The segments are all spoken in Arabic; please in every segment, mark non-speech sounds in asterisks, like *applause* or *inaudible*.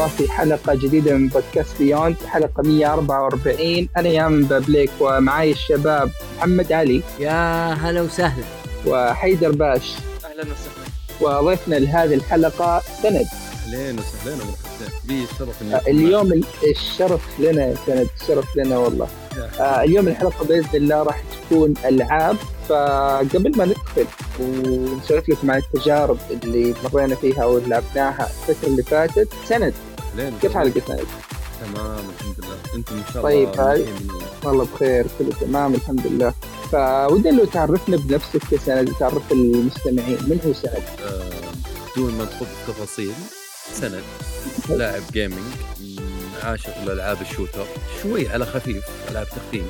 الله في حلقة جديدة من بودكاست بيوند حلقة 144 أنا يامن بابليك ومعاي الشباب محمد علي يا هلا وسهلا. وحيدر باش. أهلا وسهلا. وضيفنا لهذه الحلقة سند. أهلين وسهلين ومرحبتين لي الشرف آه، اليوم ال- الشرف لنا يا سند. الشرف لنا والله. آه، اليوم الحلقة بإذن الله راح تكون ألعاب. فقبل ما ندخل ونسولف لكم عن التجارب اللي مرينا فيها ولعبناها الفترة اللي فاتت سند. كيف حالك يا سند؟ تمام الحمد لله أنتم إن شاء طيب، الله يحييك. من الله. والله بخير كله تمام الحمد لله فودنا لو تعرفنا بنفسك يا سند وتعرف المستمعين من هو سند؟ آه، بدون ما ندخل في التفاصيل سند لاعب gaming عاشق لالعاب ال shooter شوي على خفيف ألعاب تختيم.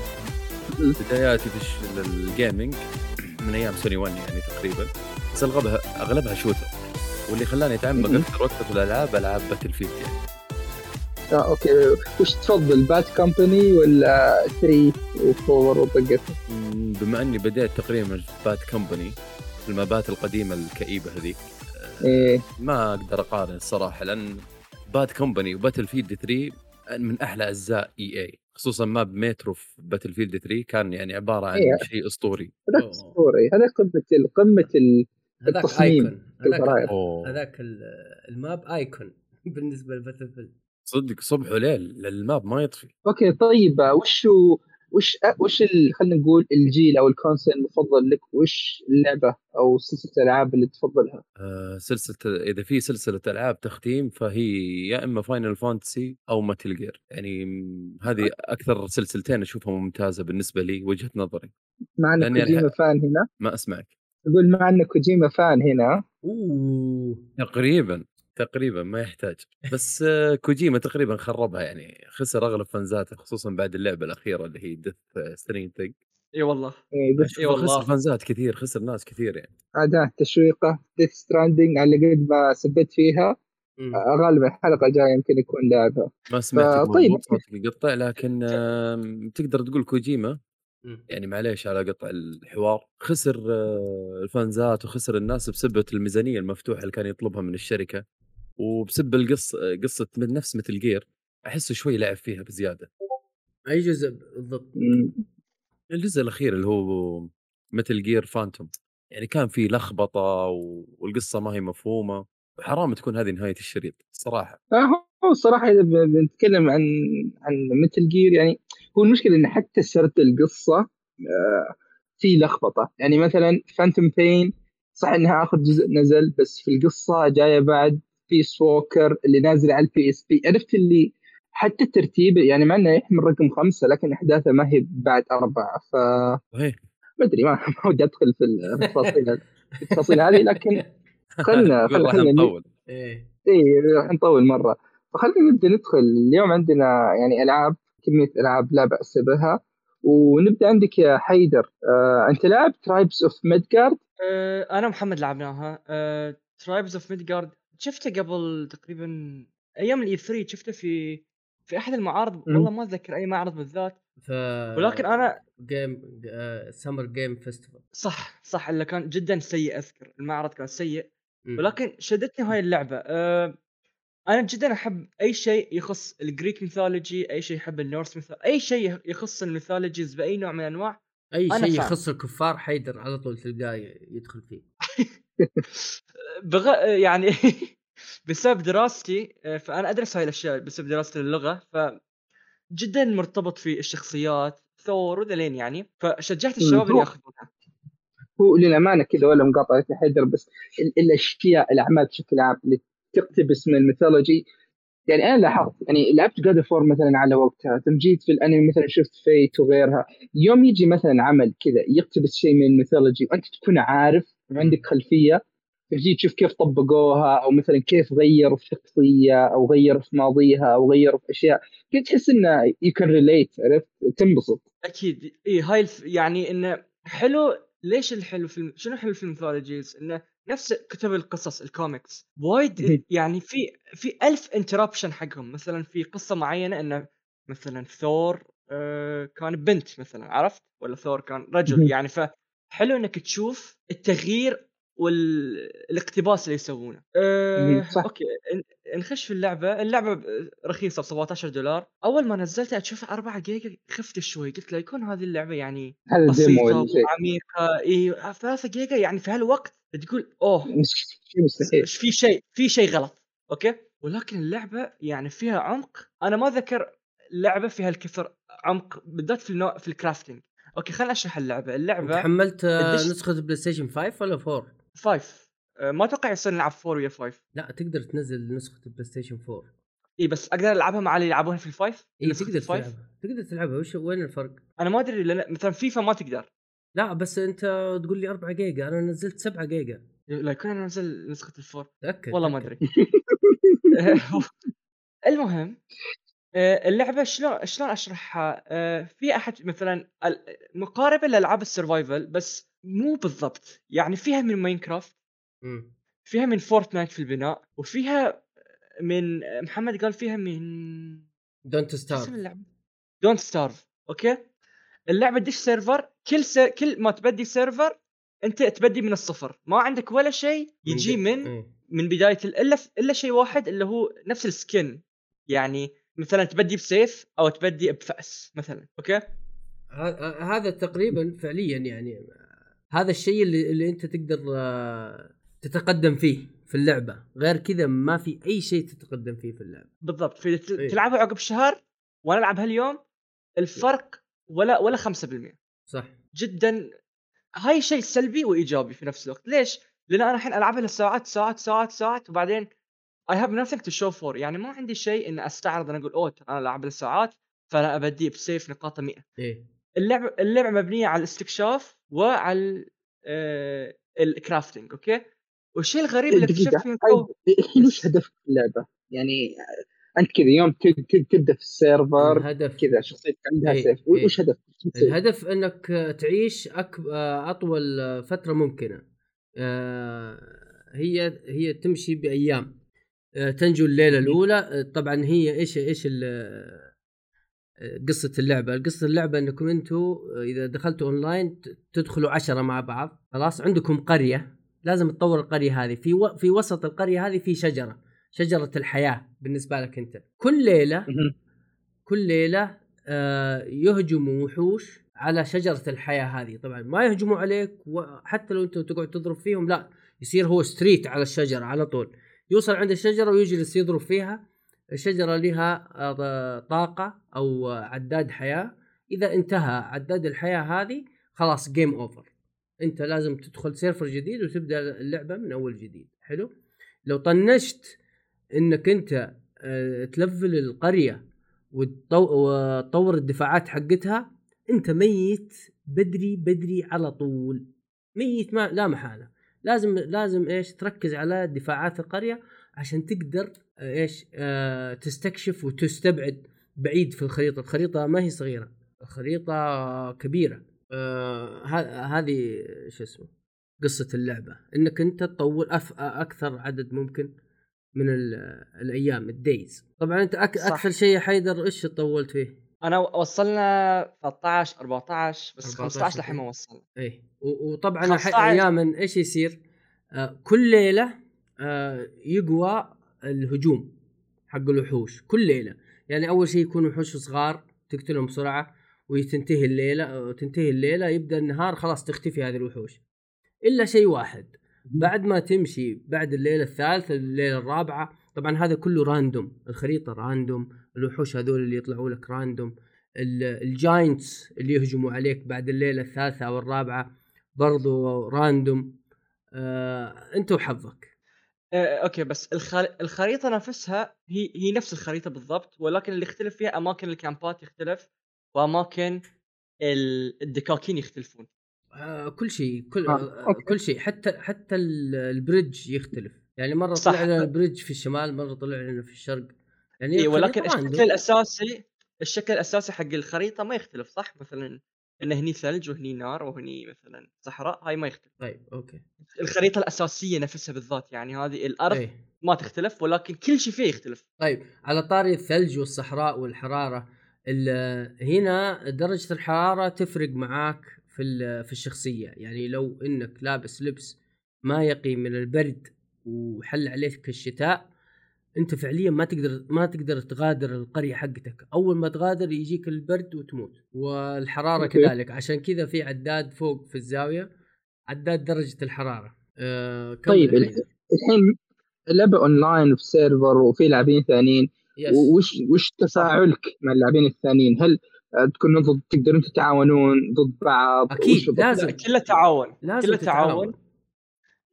بداياتي في ال gaming من أيام سوني 1 يعني تقريبا بس اغلبها أغلبها shooter واللي خلاني أتعمق. أكثر وأكثر في الألعاب ألعاب باتل فيلد يعني آه okay وش تفضل باد كومباني ولا 3 و4 وطقت؟ مم، بما إني بديت تقريبا باد كومباني المابات القديمة الكئيبة هذيك إيه ما أقدر أقارن الصراحة لأن باد كومباني وباتل فيلد 3 من أحلى أجزاء اي اي خصوصا map مترو في باتل فيلد 3 كان يعني عبارة عن إيه. شيء أسطوري هذاك اسطوري هذا قمة قمة ال- هذاك ايكون هذاك الماب ايكون *laughs* بالنسبة لباتل صدق صبح وليل الماب ما يطفي. okay طيب وش وش وش خلينا نقول الجيل أو ال console المفضل لك؟ وش اللعبة أو سلسلة الألعاب اللي تفضلها؟ آه سلسلة إذا في سلسلة ألعاب تختيم فهي يا إما فاينل فانتسي أو ميتل جير يعني هذه أكثر سلسلتين أشوفها ممتازة بالنسبة لي وجهة نظري. مع ان لأني كوجيما fan هنا. ما أسمعك. تقول مع إن كوجيما fan هنا. أوه. تقريبا تقريبا ما يحتاج. بس آه، كوجيما تقريبا خربها يعني. خسر أغلب فانزاته خصوصا بعد اللعبة الأخيرة اللي هي ديث ستريندنج إي والله. إيه، إي والله. خسر فانزات كثير خسر ناس كثير يعني. أداة تشويقة ديث ستراندنج على قد ما سبت فيها. آه، غالبا الحلقة الجايه يمكن يكون لعبها ما سمعت طيب. طيب صوتك يقطع لكن تقدر تقول كوجيما؟ يعني معليش على قطع الحوار خسر آه، الفانزات وخسر الناس بسبب الميزانية المفتوحة اللي كان يطلبها من الشركة وبسبب القصة قصة من نفس مثل جير احسه شوي لعب فيها بزيادة. أي جزء بالضبط. الجزء الأخير اللي هو مثل جير فانتوم يعني كان في لخبطة و- والقصة ما هي مفهومة وحرام تكون هذه نهاية الشريط صراحة. آه، هو الصراحه إذا ب- بنتكلم عن عن ميتل جير يعني هو المشكلة إن حتى سرد القصة آه، في لخبطة. يعني مثلا فانتوم بين صح إنها آخر جزء نزل بس في القصة جاية بعد بيس ووكر اللي نازل على البي اس بي عرفت اللي حتى الترتيب يعني مع إنه يحمل رقم خمسة لكن أحداثه ما هي بعد أربعة. ف ما أدري *laughs* ما ودي أدخل في التفاصيل في التفاصيل هذه لكن *laughs* خلنا خلنا نطول اي راح نطول مرة. فخلينا نبدأ ندخل. اليوم عندنا يعني ألعاب كمية ألعاب لا بأس بها. ونبدأ عندك يا حيدر. آه، أنت لاعب ترايبز اوف ميدجارد آه أنا ومحمد لعبناها. آه ترايبز اوف ميدجارد شفته قبل تقريبا أيام ال E3 شفته في في أحد المعارض. والله ما أتذكر أي معرض بالذات. ف ولكن أنا game Summer Game Festival صح صح اللي كان جدا سيء أذكر. المعرض كان سيء. ولكن شدتني هاي اللعبة. أه أنا جدا أحب أي شيء يخص ال Greek mythology أي شيء يحب ال Norse mythology أي شيء يخص ال mythologies بأي نوع من الأنواع أي شيء. يخص الكفار حيدر على طول تلقاه يدخل فيه *laughs* بغ... يعني *laughs* بسبب دراستي آه، فأنا أدرس هاي الأشياء بسبب دراستي للغة ف جدا مرتبط في الشخصيات ثور وأودين يعني فشجعت الشباب اللي يأخذونها هو للأمانة كذا ولا مقاطعه حيدر بس ال- الأشياء الأعمال بشكل عام اللي تقتبس من ال mythology. يعني أنا لاحظت يعني لعبت God of War مثلا على وقتها ثم جيت في الانمي مثلا شفت Fate وغيرها. يوم يجي مثلا عمل كذا يقتبس شيء من الميثولوجي وأنت تكون عارف وعندك خلفية تجي تشوف كيف طبقوها أو مثلا كيف غيروا في شخصية أو غيروا في ماضيها أو غيروا في أشياء. كنت تحس إنه you can relate عرفت؟ تنبسط. أكيد. إي هاي الف... يعني إنه حلو. ليش الحلو في الم... شنو حلو في ال mythologies؟ إنه نفس كتب القصص الكوميكس. وايد يعني في في ألف انتربشن حقهم مثلا في قصة معينة إنه مثلا ثور آه كان بنت مثلا عرفت ولا ثور كان. رجل يعني فحلو إنك تشوف التغيير والاقتباس اللي يسوونه. أه صح. okay نخش في اللعبة. اللعبة رخيصة ب 17 دولار. أول ما نزلتها اشوفها 4 جيجا خفت شوي. قلت لا يكون هذه اللعبة يعني بسيطة وعميقة. اي 3 جيجا يعني في هالوقت تقول أوه. مش- في شيء في شيء غلط. okay؟ ولكن اللعبة يعني فيها عمق. أنا ما ذكر لعبة فيها هالكثر عمق بالذات في النوع في ال crafting okay خليني اشرح اللعبة. اللعبة تحملت الدش- نسخة بلاي ستيشن 5 ولا 4؟ 5 آه، ما أتوقع يصير نلعب 4 ويا 5 لا تقدر تنزل نسخة البلاي ستيشن 4 إي بس أقدر ألعبها مع اللي يلعبونها في ال five؟ إي تقدر؟ تلعبها. تقدر تلعبها. وش وين الفرق؟ أنا ما أدري لأن مثلا فيفا ما تقدر. لا بس أنت تقول لي 4 جيجا. أنا نزلت 7 جيجا. لا يكون أنا انزل نسخة ال four. تأكد والله ما. أدري. *laughs* المهم اللعبة شلون شلون أشرحها؟ آه، في أحد مثلا مقاربة لألعاب ال survival بس مو بالضبط يعني فيها من Minecraft. فيها من Fortnite في البناء وفيها من محمد قال فيها من Don't شو اسم Starve اللعبة؟ Don't Starve okay؟ اللعبة تدش server كل س... كل ما تبدي سيرفر أنت تبدي من الصفر ما عندك ولا شيء يجي من من بداية ال- إلا إلا شيء واحد اللي هو نفس ال skin يعني مثلا تبدي بسيف أو تبدي بفأس مثلا okay؟ هذا تقريبا فعليا يعني هذا الشيء اللي, اللي أنت تقدر آه، تتقدم فيه في اللعبة. غير كذا ما في أي شيء تتقدم فيه في اللعبة. بالضبط. في إيه. تلعبها عقب شهر وأنا العب هاليوم الفرق ولا ولا 5% صح. جدا. هاي شيء سلبي وإيجابي في نفس الوقت. ليش؟ لأن أنا الحين ألعبها لساعات ساعات ساعات ساعات وبعدين I have nothing to show for يعني ما عندي شيء ان أستعرض أنا أقول أوه ترى أنا العب لساعات فأنا أبديه بسيف نقاطه 100 إيه اللعبه اللعبة مبنية على الاستكشاف وعلى آه ال crafting okay والشيء الغريب اللي اكتشفت فيه طيب، الحين وش هدفك في اللعبة؟ يعني أنت كذا يوم تبدأ في ال server الهدف كذا شخصيتك عندها إيه، سيف إيه. وش؟ شو تسوي؟ الهدف إنك تعيش أك... أطول فترة ممكنة آه، هي هي تمشي بأيام آه، تنجو الليلة الأولى. آه، طبعا هي إيش إيش آه، قصة اللعبة. قصة اللعبة إنكم أنتم إذا دخلتوا أونلاين تدخلوا عشرة مع بعض خلاص؟ عندكم قرية. لازم تطور القرية هذه. في و... في وسط القرية هذه في شجرة. شجرة الحياة بالنسبة لك أنت. كل ليلة. كل ليلة آه، يهجموا وحوش على شجرة الحياة هذه. طبعا ما يهجموا عليك وحتى لو انت تقعد تضرب فيهم لا يصير هو straight على الشجرة على طول. يوصل عند الشجرة ويجلس يضرب فيها. الشجرة لها آه، طاقة أو عداد حياة. إذا انتهى عداد الحياة هذه خلاص game over أنت لازم تدخل server جديد وتبدأ اللعبة من أول جديد. حلو؟ لو طنشت إنك أنت آه، تلفل القرية وتطو- وتطور الدفاعات حقتها أنت ميت بدري بدري على طول. ميت ما لا محالة. لازم لازم إيش تركز على دفاعات القرية عشان تقدر إيش آه تستكشف وتستبعد بعيد في الخريطة. الخريطة ما هي صغيرة الخريطة كبيرة. آه هذه شو اسمه قصة اللعبة. إنك أنت تطول أف أكثر عدد ممكن من ال- الأيام الدايز. طبعا أنت أك صح. أكثر شيء يا حيدر إيش طولت فيه؟ أنا وصلنا 13 14 بس 14 15 للحين ما وصلنا. إيه. وطبعا 15 أحيانا إيش يصير؟ آه كل ليلة آه يقوى الهجوم حق الوحوش كل ليلة. يعني أول شيء يكونوا وحوش صغار تقتلهم بسرعة وتنتهي الليلة آه، تنتهي الليلة يبدأ النهار خلاص تختفي هذه الوحوش. إلا شيء واحد. بعد ما تمشي بعد الليلة الثالثة الليلة الرابعة طبعا هذا كله random الخريطة random الوحوش هذول اللي يطلعوا لك random ال- ال giants اللي يهجموا عليك بعد الليلة الثالثة أو الرابعة برضو random آه أنت وحظك. آه، okay بس الخر... الخريطة نفسها هي هي نفس الخريطة بالضبط ولكن اللي يختلف فيها أماكن الكامبات يختلف وأماكن ال- الدكاكين يختلفون. آه كل شيء كل آه، آه okay. كل شيء. حتى حتى ال- ال bridge يختلف. يعني مرة صح. طلع لنا ال bridge في الشمال مرة طلع لنا في الشرق. يعني اي ولكن الشكل. الأساسي الشكل الأساسي حق الخريطة ما يختلف صح؟ مثلا ان هني ثلج وهني نار وهني مثلا صحراء هاي ما يختلف. طيب okay. الخريطة الأساسية نفسها بالذات يعني هذه الأرض إيه. ما تختلف ولكن كل شيء فيه يختلف. طيب على طاري الثلج والصحراء والحرارة ال- هنا درجة الحرارة تفرق معاك في في الشخصية. يعني لو إنك لابس لبس ما يقي من البرد وحل عليك الشتاء انت فعليا ما تقدر ما تقدر تغادر القرية حقتك أول ما تغادر يجيك البرد وتموت والحرارة okay. كذلك عشان كذا في عداد فوق في الزاوية عداد درجة الحرارة آه طيب الحين. الحين اللعبه اونلاين في server وفي لاعبين ثانيين. وش وش تفاعلك مع اللاعبين الثانيين؟ هل آه، تكونون ضد تقدرون تتعاونون ضد بعض؟ بالضبط؟ لازم. لا كله تعاون لازم كله تعاون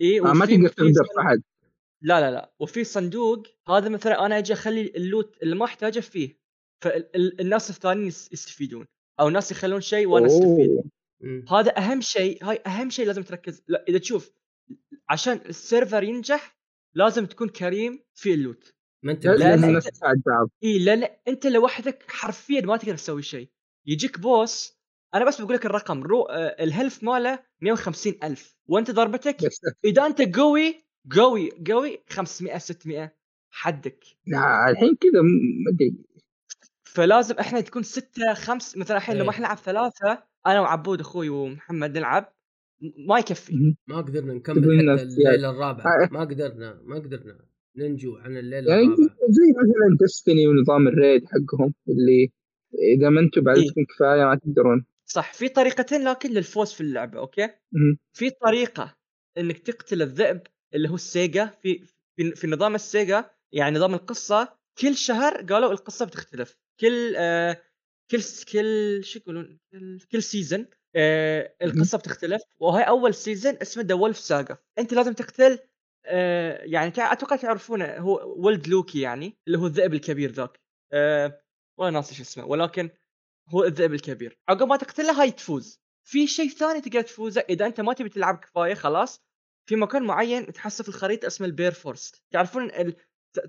اي آه، ما تقدر صن- أحد لا لا لا. وفي صندوق هذا مثلا أنا أجي أخلي ال loot اللي ما أحتاجه فيه فالناس الثانيين يس- يستفيدون أو الناس يخلون شيء وأنا أستفيد. هذا أهم شيء هاي أهم شيء لازم تركز. لا إذا تشوف عشان ال server ينجح لازم تكون كريم في ال loot. ما أنت لا، لازم لا، الناس تساعد بعض. إي لأن أنت لوحدك حرفيا ما تقدر تسوي شيء. يجيك boss أنا بس بقول لك الرقم رو آه، ال health ماله 150 ألف. وأنت ضربتك إذا أنت قوي قوي قوي 500 600 حدك لا، الحين كذا ما أدري فلازم إحنا تكون ستة خمس مثلا الحين لما إيه. إحنا نلعب ثلاثة أنا وعبود أخوي ومحمد نلعب ما يكفي. ما قدرنا نكمل حتى الليلة الرابعة آه. ما قدرنا ما قدرنا ننجو عن الليلة يعني الرابعة زي مثلا Destiny ونظام ال raid حقهم اللي إذا ما أنتم بعد إيه. تكون كفاية ما تقدرون صح في طريقتين لكن للفوز في اللعبة okay. في طريقة إنك تقتل الذئب اللي هو السيجا في في, في نظام السيجا يعني نظام القصة كل شهر قالوا القصة بتختلف. كل آه كل كل شو يقولون؟ كل, كل season آه القصة بتختلف. وهي أول season اسمه The Wolf Saga أنت لازم تقتل آه يعني أتوقع تعرفونه هو ولد لوكي يعني اللي هو الذئب الكبير ذاك. آه والله ناسي شو اسمه ولكن هو الذئب الكبير. عقب ما تقتله هاي تفوز. في شيء ثاني تقدر تفوزه إذا أنت ما تبي تلعب كفاية خلاص في مكان معين تحصل في الخريطة اسمه ال Bifrost تعرفون ال...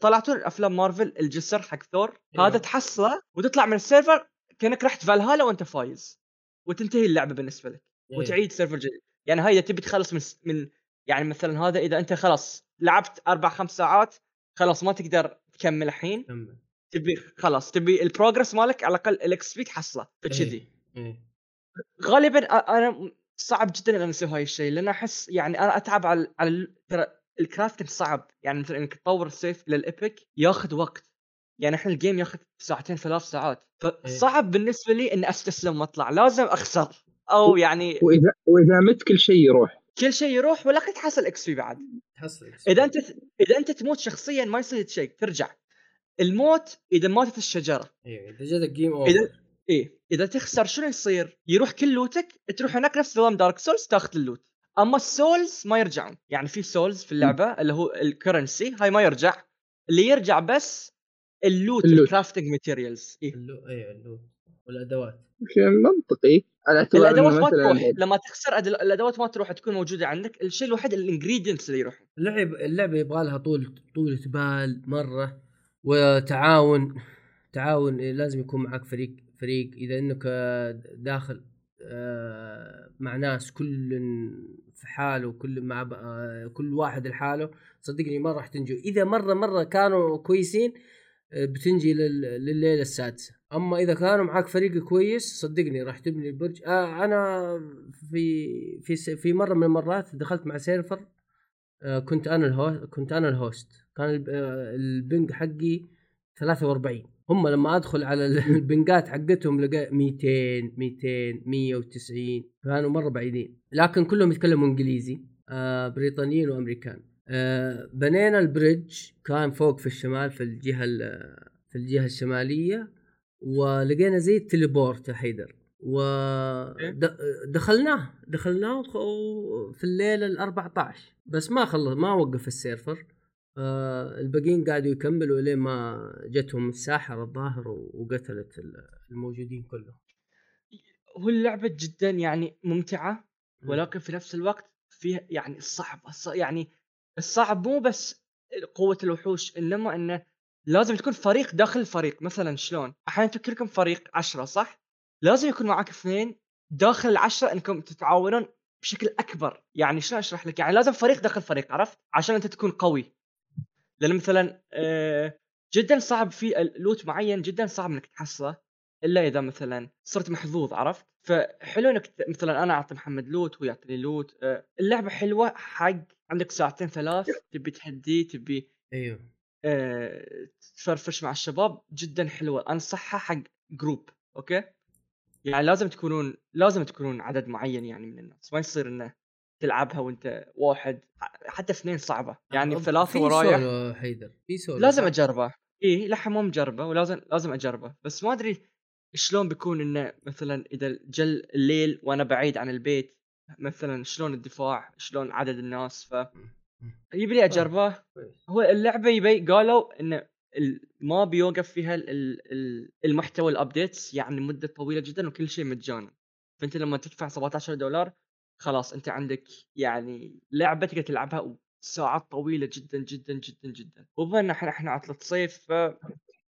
طالعتون افلام مارفل الجسر حق ثور أيوة. هذا تحصله وتطلع من ال server كأنك رحت فالهالا وأنت فايز وتنتهي اللعبة بالنسبة لك إيه. وتعيد server جديد يعني هاي إذا تبي تخلص من من يعني مثلا هذا إذا أنت خلاص لعبت أربع خمس ساعات خلاص ما تقدر تكمل الحين كمل. تبي خلاص تبي ال progress مالك على الأقل ال XP تحصله فكذي إيه. إيه. غالبا أنا صعب جدا إن أنا أسوي هاي الشيء لأن أحس يعني أنا أتعب على على ترى ال crafting صعب. يعني مثلا إنك تطور السيف إلى ال epic ياخذ وقت. يعني إحنا ال game ياخذ ساعتين ثلاث ساعات. فصعب بالنسبة لي إني أستسلم وأطلع. لازم أخسر. أو يعني وإذا وإذا مت كل شيء يروح. كل شيء يروح ولكن تحصل XP بعد. تحصل إذا أنت إذا أنت تموت شخصيا ما يصير شيء. ترجع. الموت إذا ماتت الشجرة. أيوه إذا جاتك game over إيه إذا تخسر شنو يصير؟ يروح كل loot ك تروح هناك نفس نظام Dark Souls تاخذ ال loot. أما ال souls ما يرجعون. يعني في souls في اللعبة اللي هو ال currency هاي ما يرجع. اللي يرجع بس ال loot ال loot. ال crafting materials إيه. اللو أيوه اللو والأدوات. شيء منطقي. على اعتبار الأدوات ما تروح. لما تخسر أد- الأدوات ما تروح تكون موجودة عندك. الشيء الوحيد ال ingredients اللي يروحون. اللعب اللعبة يبغى لها طول طولة بال مرة. وتعاون تعاون لازم يكون معك فريق. فريق إذا إنك آه، داخل آه، مع ناس كل في حاله كل مع آه، كل واحد لحاله صدقني ما راح تنجو. إذا مرة مرة كانوا كويسين بتنجي لل- لليلة السادسة. أما إذا كانوا معك فريق كويس صدقني راح تبني البرج آه أنا في في في مرة من المرات دخلت مع سيرفر آه، كنت أنا ال host كنت أنا ال host كان الب- ال ping حقي 43 هم لما أدخل على ال- *laughs* ال ping ات حقتهم لقى 200 200 190 كانوا مرة بعيدين. لكن كلهم يتكلموا إنجليزي آه بريطانيين وأمريكان. آه بنينا ال bridge كان فوق في الشمال في الجهة ال- في الجهة الشمالية ولقينا زي ال teleport يا حيدر ودخلناه دخلناه في الليلة ال 14 بس ما خلص ما وقف السيرفر. الباقيين قاعدوا يكملوا لين ما جتهم الساحره الظاهر وقتلت ال- الموجودين كلهم هو اللعبة جدا يعني ممتعة ولكن في نفس الوقت فيها يعني الصعب الص- يعني الصعب مو بس قوة الوحوش إنما إنه لازم تكون فريق داخل الفريق مثلا شلون؟ أحيانا أنتم كلكم فريق عشرة صح؟ لازم يكون معاك اثنين داخل العشرة إنكم تتعاونون بشكل أكبر، يعني شلون أشرح لك؟ يعني لازم فريق داخل فريق عرفت؟ عشان أنت تكون قوي. لأن مثلا آه، جدا صعب في لوت معين جدا صعب إنك تحصله إلا إذا مثلا صرت محظوظ عرفت؟ فحلو إنك مثلا أنا أعطي محمد لوت وهو يعطيني لوت، آه، اللعبة حلوة حق عندك ساعتين ثلاث تبي تهدي تبي أيوه. آه تفرفش مع الشباب جدا حلوة. أنصحها حق group okay؟ يعني لازم تكونون لازم تكونون عدد معين يعني من الناس ما يصير إنه تلعبها وأنت واحد حتى اثنين صعبة. يعني أب- ثلاثة في ورايح سولو حيدر في سولو لازم؟ أجربه. إي لا مو مجربة ولازم لازم أجربه. بس ما أدري شلون بيكون إنه مثلا إذا جا الليل وأنا بعيد عن البيت مثلا شلون الدفاع شلون عدد الناس ف يبي لي أجربه. هو اللعبة يبي قالوا انه ما بيوقف فيها ال- ال- ال- المحتوى الابديتس يعني مدة طويلة جدا وكل شيء مجانا. فأنت لما تدفع 17 دولار خلاص أنت عندك يعني لعبة تقدر تلعبها ساعات طويلة جدا جدا جدا جدا. وبما ان إحنا إحنا عطلة صيف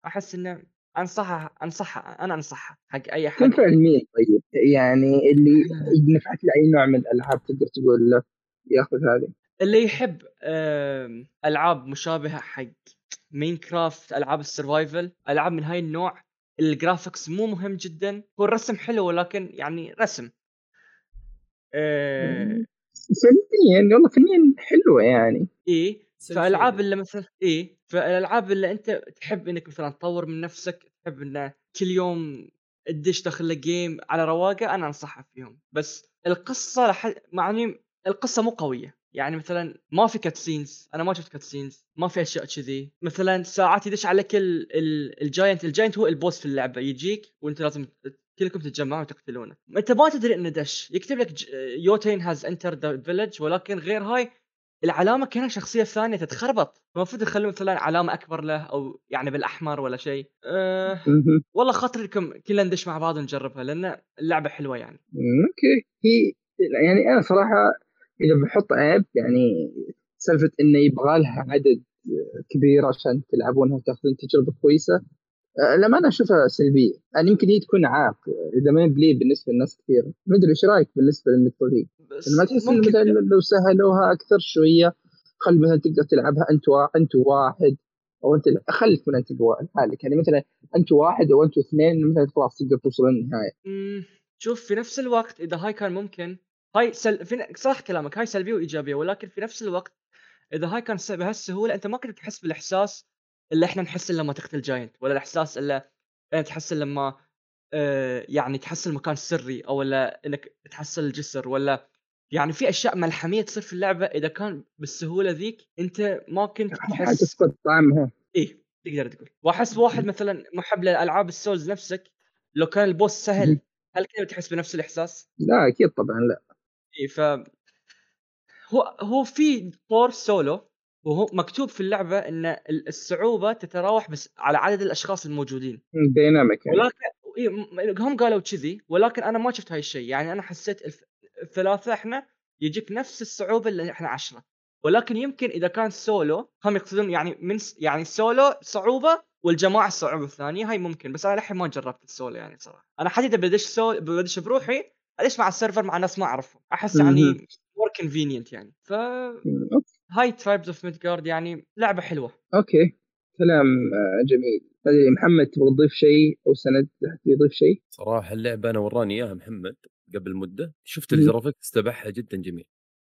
فأحس إنه انصحها انصحها أنا انصحها حق أي حد. تنفع لمين طيب؟ يعني اللي *laughs* نفعت له اي نوع من الألعاب تقدر تقول له ياخذ هذه؟ اللي يحب ألعاب مشابهة حق Minecraft ألعاب ال survival ألعاب من هاي النوع. ال graphics مو مهم جدا هو الرسم حلو ولكن يعني رسم. آه، فنيا والله فنيا حلوة يعني. إيه سم فالألعاب. اللي مثلا إيه فالألعاب اللي أنت تحب إنك مثلا تطور من نفسك تحب انه كل يوم تدش داخل لك game على رواقة أنا أنصحها فيهم. بس القصة لحد معني القصة مو قوية. يعني مثلا ما في cutscenes أنا ما شفت cutscenes ما في أشياء كذي. مثلا ساعات يدش عليك ال- ال- ال giant ال giant هو ال boss في اللعبة يجيك وأنت لازم كلكم تتجمعون وتقتلونه. انت ما تدري إنه دش. يكتب لك Jotun has entered the village ولكن غير هاي العلامة كأنها شخصية ثانية تتخربط. المفروض يخلون مثلا علامة أكبر له أو يعني بالأحمر ولا شيء. أه. والله خاطري لكم كلنا ندش مع بعض ونجربها لأن اللعبة حلوة يعني. أوكي. هي يعني أنا صراحة إذا بحط عيب يعني سالفة إنه يبغى لها عدد كبير عشان تلعبونها وتأخذون تجربة كويسة لما أنا أشوفها سلبية. يعني يمكن هي تكون عائق. إذا ما بلي بالنسبة لناس كثير. ما أدري إيش رأيك بالنسبة للمتروفين بس ما تحس إنه لو سهلوها أكثر شوية خل مثلا تقدر تلعبها أنت. أنت واحد أو أنت خليك من أنت لحالك. يعني مثلا أنت واحد أو أنت اثنين مثلا خلاص تقدر توصل للنهاية. شوف في نفس الوقت إذا هاي كان ممكن هاي سل... في... صح كلامك هاي سلبية وإيجابية ولكن في نفس الوقت إذا هاي كان بهالسهولة أنت ما كنت تحس بالإحساس اللي إحنا نحس لما تقتل جاينت ولا الإحساس اللي انت تحس لما آه يعني تحصل مكان سري أو ولا إنك تحصل الجسر ولا يعني في أشياء ملحمية تصير في اللعبة إذا كان بالسهولة ذيك أنت ما كنت تحس حتفقد طعمها إيه تقدر تقول. وأحس واحد مثلا محب لالعاب ال souls نفسك لو كان ال boss سهل هل كذا بتحس بنفس الإحساس؟ لا أكيد طبعا لا. إيه ف هو هو في طور سولو وهو مكتوب في اللعبة إن ال- الصعوبة تتراوح بس على عدد الأشخاص الموجودين. dynamic يعني. ولكن هم قالوا كذي ولكن أنا ما شفت هاي الشيء. يعني أنا حسيت الف- الثلاثة إحنا يجيك نفس الصعوبة اللي إحنا عشرة ولكن يمكن إذا كان سولو هم يقصدون يعني من س- يعني سولو صعوبة والجماعة الصعوبة الثانية هاي ممكن. بس أنا للحين ما جربت السولو يعني صراحة. أنا حتى بدش سولو بدش بروحي أدش مع ال server مع ناس ما أعرفهم. أحس يعني. more convenient يعني. ف. هاي Tribes of Midgard يعني لعبة حلوة. okay. كلام آه، جميل. ما ادري محمد تبغى تضيف شيء أو سند يضيف شيء؟ صراحة اللعبة أنا وراني إياها محمد قبل مدة. شفت. ال graphics تبعها جدا جميل.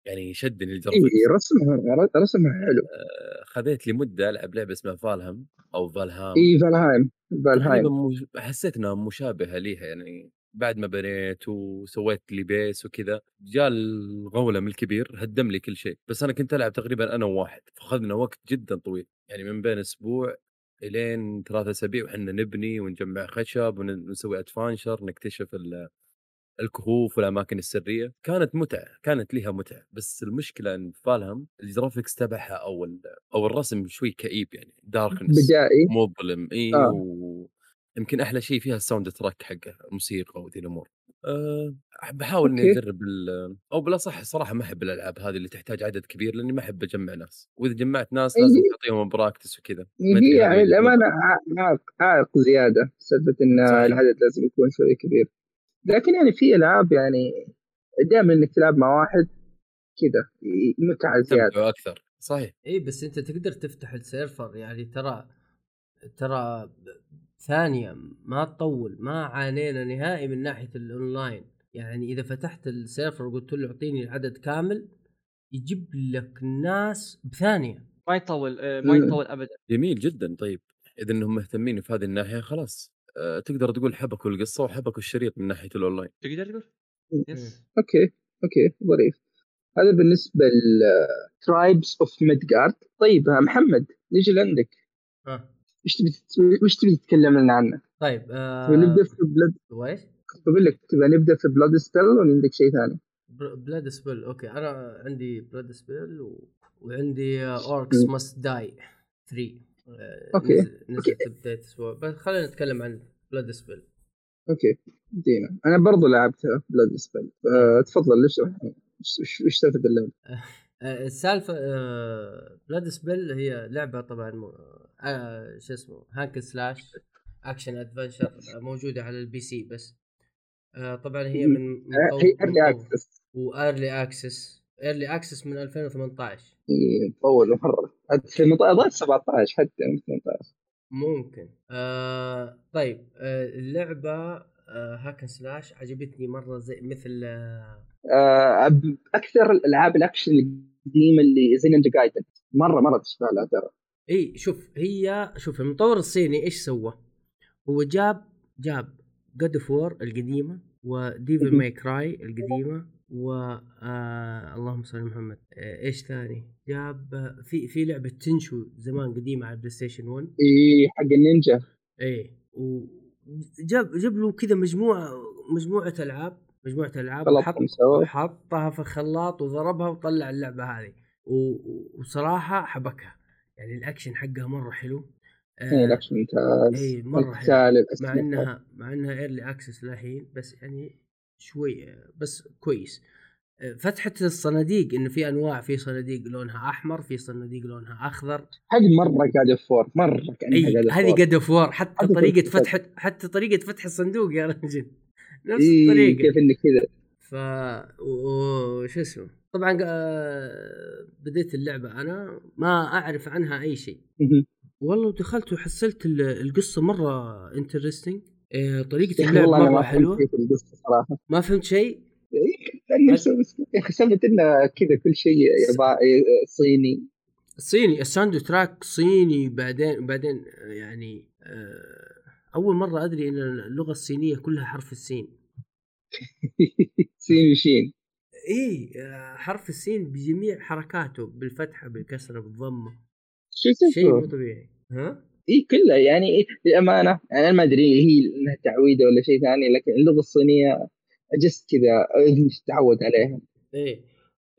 يعني شدني إي الجرافيكس رسمها رسمها حلو. آه، خذيت لي مدة ألعب لعبة اسمها Valhem أو Valham. إي Valheim Valheim. مش... حسيت إنها مشابهة ليها يعني. بعد ما بنيت وسويت لي base وكذا جاء ال golem الكبير هدم لي كل شيء. بس أنا كنت ألعب تقريبا أنا وواحد فأخذنا وقت جدا طويل. يعني من بين أسبوع إلين ثلاثة أسابيع وحنا نبني ونجمع خشب ونسوي adventure نكتشف ال- الكهوف والأماكن السرية. كانت متعة كانت لها متعة. بس المشكلة إن Valhem ال graphics تبعها أو أو الرسم شوي كئيب يعني darkness بدائي؟ مظلم إي آه. و... يمكن أحلى شيء فيها ال soundtrack حقه موسيقى وذي الأمور. أه بحاول إني. أجرب أو بالأصح صراحة ما أحب الألعاب هذه اللي تحتاج عدد كبير لأني ما أحب أجمع ناس. وإذا جمعت ناس إيه. لازم تعطيهم practice وكذا. هي يعني للأمانة عائق عائق زيادة سالفه إن صحيح. العدد لازم يكون شوي كبير. لكن يعني في ألعاب يعني دائما إنك تلعب مع واحد كذا متعة زيادة. أكثر. صحيح. إي بس أنت تقدر تفتح ال server يعني ترى ترى ثانية ما تطول ما عانينا نهائي من ناحية الأونلاين. يعني إذا فتحت ال server وقلت له أعطيني العدد كامل يجيب لك ناس بثانية. ما يطول آه، ما يطول ابدا. جميل جدا. طيب إذا إنهم مهتمين في هذه الناحية خلاص. آه، تقدر تقول حبكوا القصة وحبكوا الشريط من ناحية الأونلاين. تقدر تقول؟ yes. okay okay ظريف. هذا بالنسبة ل Tribes of Midgard طيب محمد نجي لعندك. ها إيش تبي وش تبي تتكلم لنا عنه؟ طيب آه نبدأ في Blade وإيش؟ كنت بقول لك تبغى نبدأ في Bladed Steel ولا عندك شيء ثاني؟ Bladed Spell okay أنا عندي Bladed Spell و... وعندي اوركس ماست داي 3 آه، أوكي. نزل- نزلت بدايه الأسبوع بس خلينا نتكلم عن بلاد سبيل أوكي دينا أنا برضو لعبتها بلاد ستيل أه تفضل إيش إيش- إيش سالفه اللعبه؟ *laughs* آه، السالفة بلاد سبيل هي لعبة طبعا آه، شو اسمه هاك سلاش أكشن أدفنشر موجودة على البي سي بس. آه، طبعا هي من آه، هي ايرلي اكسس وايرلي اكسس ايرلي اكسس من 2018 طول مره عاد في المط- ظهر 17 حتى من 18 ممكن. آه طيب آه اللعبة آه hack and slash عجبتني مرة زي مثل آه آه، أكثر الألعاب الأكشن القديمة اللي زي Ninja Gaiden مره مرة تشبه لها ترى إي شوف هي شوف المطور الصيني إيش سوى؟ هو جاب جاب God of War القديمة و Devil. May Cry القديمة و آه اللهم صل محمد آه إيش ثاني؟ جاب آه، في في لعبة Tenchu زمان قديمة على ال PlayStation 1 إي حق النينجا إيه وجاب جاب له كذا مجموعه مجموعة ألعاب مجموعة ألعاب سوا. وحطها في الخلاط وضربها وطلع اللعبة هذه. وصراحة حبكها يعني الأكشن حقها مرة حلو. إيه، آه الأكشن ممتاز. اي مرة حلو. مع إنها مع إنها early access للحين بس يعني شوي بس كويس. آه، فتحة الصناديق إنه في أنواع في صناديق لونها أحمر في صناديق لونها أخضر. هذه مرة قاعدة فور مرة إي هذه God of War حتى هذه طريقة God of فتح حتى طريقة فتح الصندوق يا رجل. نفس إيه الطريقة. كيف إنك كذا. ف وش اسمه؟ طبعا آه، بديت اللعبة. أنا ما أعرف عنها أي شيء. والله دخلت وحصلت ال- القصة مرة interesting طريقة يا أخي اللعب مرة ما حلوة. ما فهمت شيء؟ مسوي يا أخي سالفه إنه كذا كل شيء يبا- صيني. صيني ال soundtrack صيني بعدين بعدين يعني آه، أول مرة أدري إن اللغة الصينية كلها حرف السين. *laughs* صيني وشين. إيه آه، حرف السين بجميع حركاته بالفتحة بالكسرة بالضمة. شو شيء مو؟ طبيعي. ها؟ اي كلها يعني إيه للأمانة يعني أنا ما أدري هي انها تعويده ولا شيء ثاني لكن اللغة الصينية اجست كذا اذني تتعود عليها. إيه.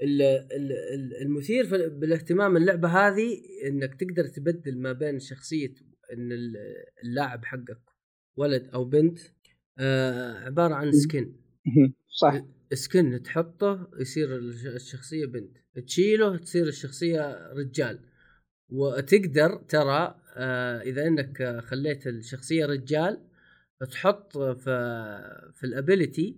ال- ال- ال- المثير بالاهتمام اللعبة هذه إنك تقدر تبدل ما بين شخصية إن ال- اللاعب حقك ولد أو بنت آه عبارة عن سكن. صح. سكن تحطه يصير الش- الشخصية بنت. تشيله تصير الشخصية رجال. وتقدر ترى آه إذا إنك آه، خليت الشخصية رجال تحط في في ال ability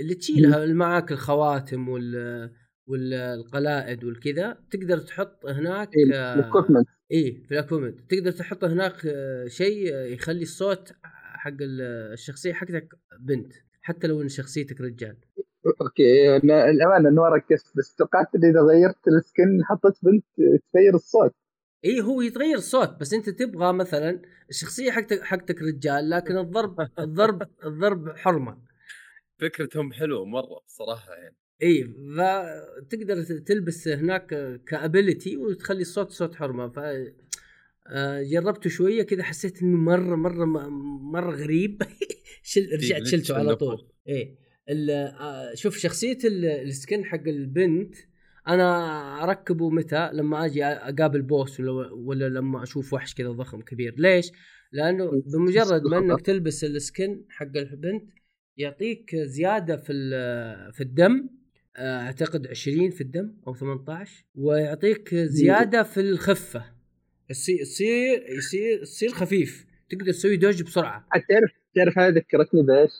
اللي تشيلها معاك الخواتم وال والقلائد والكذا تقدر تحط هناك آه، ال equipment إيه في ال equipment تقدر تحط هناك آه، شيء آه، يخلي الصوت حق ال- الشخصية حقتك بنت حتى لو إن شخصيتك رجال. okay أنا الأمانة إنه ركزت بس توقعت إني إذا غيرت ال skin حطيت بنت تغير الصوت. إيه هو يتغير الصوت بس أنت تبغى مثلا الشخصية حقتك حقتك رجال لكن الضرب الضرب الضرب حرمة. فكرتهم حلوة مرة صراحة يعني. إيه فتقدر تلبس هناك كابيلتي وتخلي الصوت صوت حرمة. ف آه، جربته شوية كذا حسيت إنه مرة مرة مرة غريب. *laughs* شل رجعت شلته على. طول. ال- آه، شوف شخصية ال- السكن حق البنت أنا أركبه متى؟ لما أجي أقابل بوس ولا ولا لما أشوف وحش كذا ضخم كبير. ليش؟ لأنه *laughs* بمجرد ما إنك *laughs* تلبس السكن حق البنت يعطيك زيادة في في الدم. أعتقد 20 في الدم أو 18 ويعطيك زيادة في الخفة. يصير يصير يصير خفيف. تقدر تسوي دوج بسرعة. تعرف تعرف هذه ذكرتني بإيش؟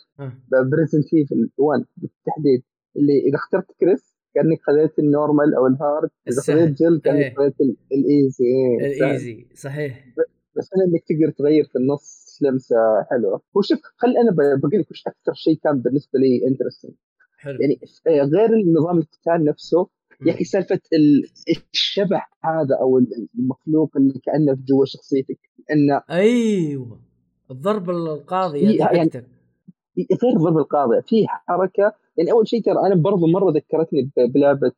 ب Resident Evil 1 بالتحديد اللي إذا اخترت كريس كأنك خذيت ال normal أو ال hard إذا. خذيت جيل كأنك إيه. خذيت ال- ال easy. إيه،. ال easy صحيح. بس أنا إنك تقدر تغير في النص لمسة حلوة؟ وشوف خل أنا بقول لك وش أكثر شيء كان بالنسبة لي interesting حلو. يعني آه، غير النظام القتال نفسه يا أخي سالفة ال- الشبح هذا أو المخلوق اللي كأنه في جوا شخصيتك إنه أيوه. الضرب القاضي يعني- غير ضرب القاضي في حركة. يعني أول شيء ترى أنا برضو مرة ذكرتني بلعبة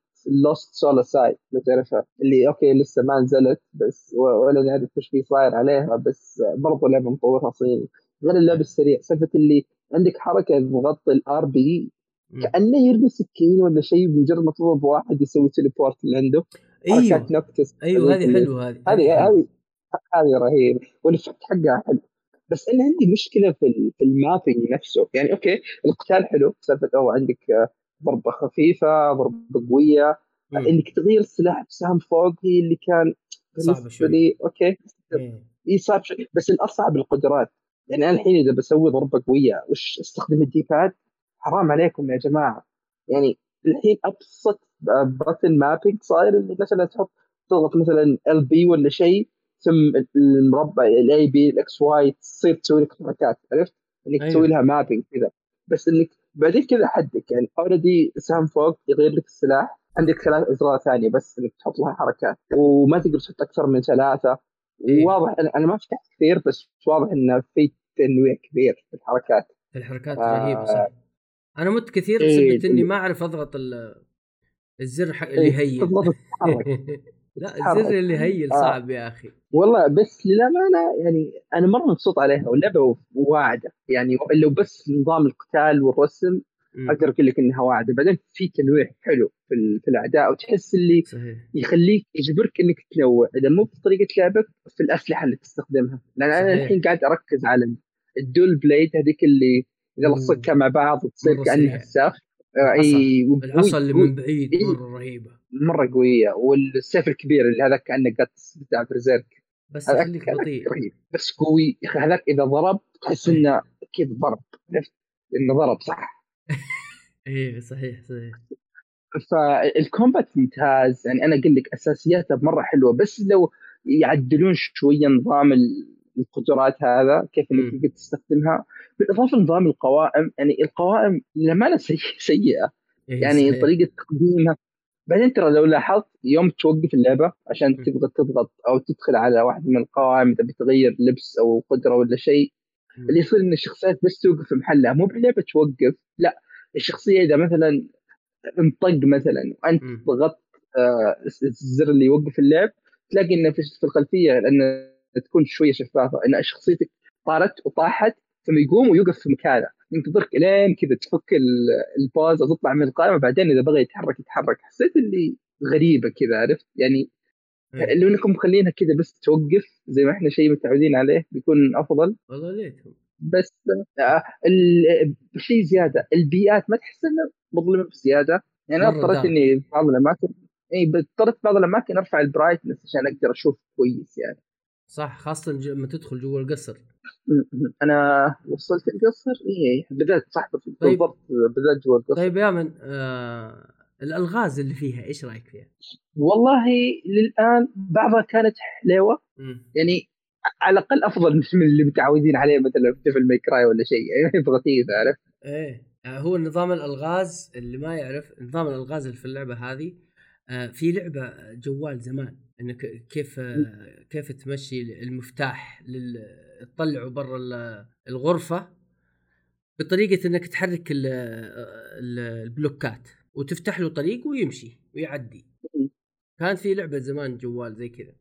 Lost Soul Aside لو تعرفها اللي okay لسه ما نزلت بس ولا نعرف إيش في صاير عليها بس برضو لعبة مطورها صيني. غير اللعب السريع سالفة اللي عندك حركة تغطي ال RB. كأنه يرمي سكين ولا شيء بمجرد ما تضرب واحد يسوي teleport اللي عنده أيوه. نكتس أيوه هذه حلوة هذه. هذه. هذه هذه رهيبة. وال effect حقها حلو. بس أنا عندي مشكلة في في ال mapping نفسه. يعني okay القتال حلو سالفه أو عندك ضربة خفيفة ضربة قوية. انك تغير السلاح بسهم فوق هي اللي كان بالنسبة شوي. لي. okay. اي صعب شوي. بس الأصعب القدرات. يعني أنا الحين إذا بسوي ضربة قوية وش أستخدم ال D-pad حرام عليكم يا جماعة يعني الحين أبسط button mapping صاير اللي مثلا تحط تضغط مثلا ال B ولا شيء ثم المربع ال A B ال X Y تصير تسوي لك حركات عرفت؟ إنك أيوة. تسوي لها mapping كذا بس إنك بعدين كذا حدك يعني already سهم فوق يغير لك السلاح عندك ثلاث إزرار ثانية بس إنك تحط لها حركات وما تقدر تحط أكثر من ثلاثة إيه. واضح أنا أنا ما فتحت كثير بس واضح إنه في تنويع كبير في الحركات الحركات آه. رهيبة صح أنا مت كثير إيه. بسبب إني ما أعرف أضغط ال- الزر حق اللي إيه، تضغط *laughs* تتحرك لا. الزر اللي آه. صعب يا أخي والله بس للأمانة يعني أنا مرة مبسوط عليها واللعبه واعدة يعني لو بس نظام القتال والرسم. أقدر أقول لك إنها واعدة بعدين في تنويع حلو في, في الأعداء وتحس اللي صحيح يخليك يجبرك إنك تنوع إذا مو بطريقة لعبك في الأسلحة اللي تستخدمها لأن أنا صحيح. الحين قاعد أركز على الدول بليد هذيك اللي إذا أوه. لصقتها مع بعض تصير كانها. الساف آه، أي العصا اللي. من بعيد إيه. مرة رهيبة. مرة قوية. والسيف الكبير اللي هذا كأنه قتس بتاع برزيرك. بس هذاك هذاك بطيء. رهيب. بس قوي. يا أخي هذاك إذا ضرب تحس إنه كذا ضرب. عرفت؟ إنه ضرب صح. *laughs* إيه صحيح صحيح. فالكومبات ممتاز. يعني أنا أقول لك اساسياتها مرة حلوة. بس لو يعدلون شوية نظام ال- القدرات هذا كيف إنك. تقدر تستخدمها بالاضافه لنظام القوائم يعني القوائم للامانه سيئة سيئه يعني صحيح. طريقة تقديمها بعدين ترى لو لاحظت يوم توقف اللعبة عشان. تبغى تضغط أو تدخل على واحد من القوائم إذا بتغير لبس أو قدرة ولا شيء. اللي يصير إن الشخصيات بس توقف في محلها مو باللعبه توقف لا الشخصية إذا مثلا انطق مثلا وأنت. ضغطت آه، الزر اللي يوقف اللعب تلاقي إنه في الخلفية لأن تكون شوية شفافة. إن شخصيتك طارت وطاحت ثم يقوم ويوقف في مكانه. ينتظرك إلين كذا تفك ال- الباز أو تطلع من القائمة. بعدين إذا بغى يتحرك يتحرك. حسيت اللي غريبة كذا عرفت؟ يعني. لو انكم مخلينها كذا بس توقف زي ما إحنا شيء متعودين عليه بيكون أفضل. والله ليتهم. بس آه، ال- شيء زيادة. البيئات ما تحس انه مظلمة بزياده يعني أنا اضطريت. إني بعض الأماكن إي اضطريت بعض الأماكن أرفع ال brightness عشان أقدر أشوف كويس يعني. صح خاصة ج- لما تدخل جوا القصر. أنا وصلت القصر اي بدأت صح طيب. بالضبط بدأت جوا القصر طيب يا من آه الألغاز اللي فيها إيش رأيك فيها؟ والله للآن بعضها كانت حلوة. يعني على الأقل أفضل من *laughs* اللي متعودين عليه مثلا في Devil May Cry ولا شيء *laughs* يعني بغثيث عرفت إيه آه، هو نظام الألغاز اللي ما يعرف نظام الألغاز اللي في اللعبة هذه في لعبة جوال زمان إنك كيف آه، كيف تمشي المفتاح لل تطلعه برا ال- الغرفة بطريقة إنك تحرك ال- ال- البلوكات وتفتح له طريق ويمشي ويعدي. مم. كان في لعبة زمان جوال زي كذا.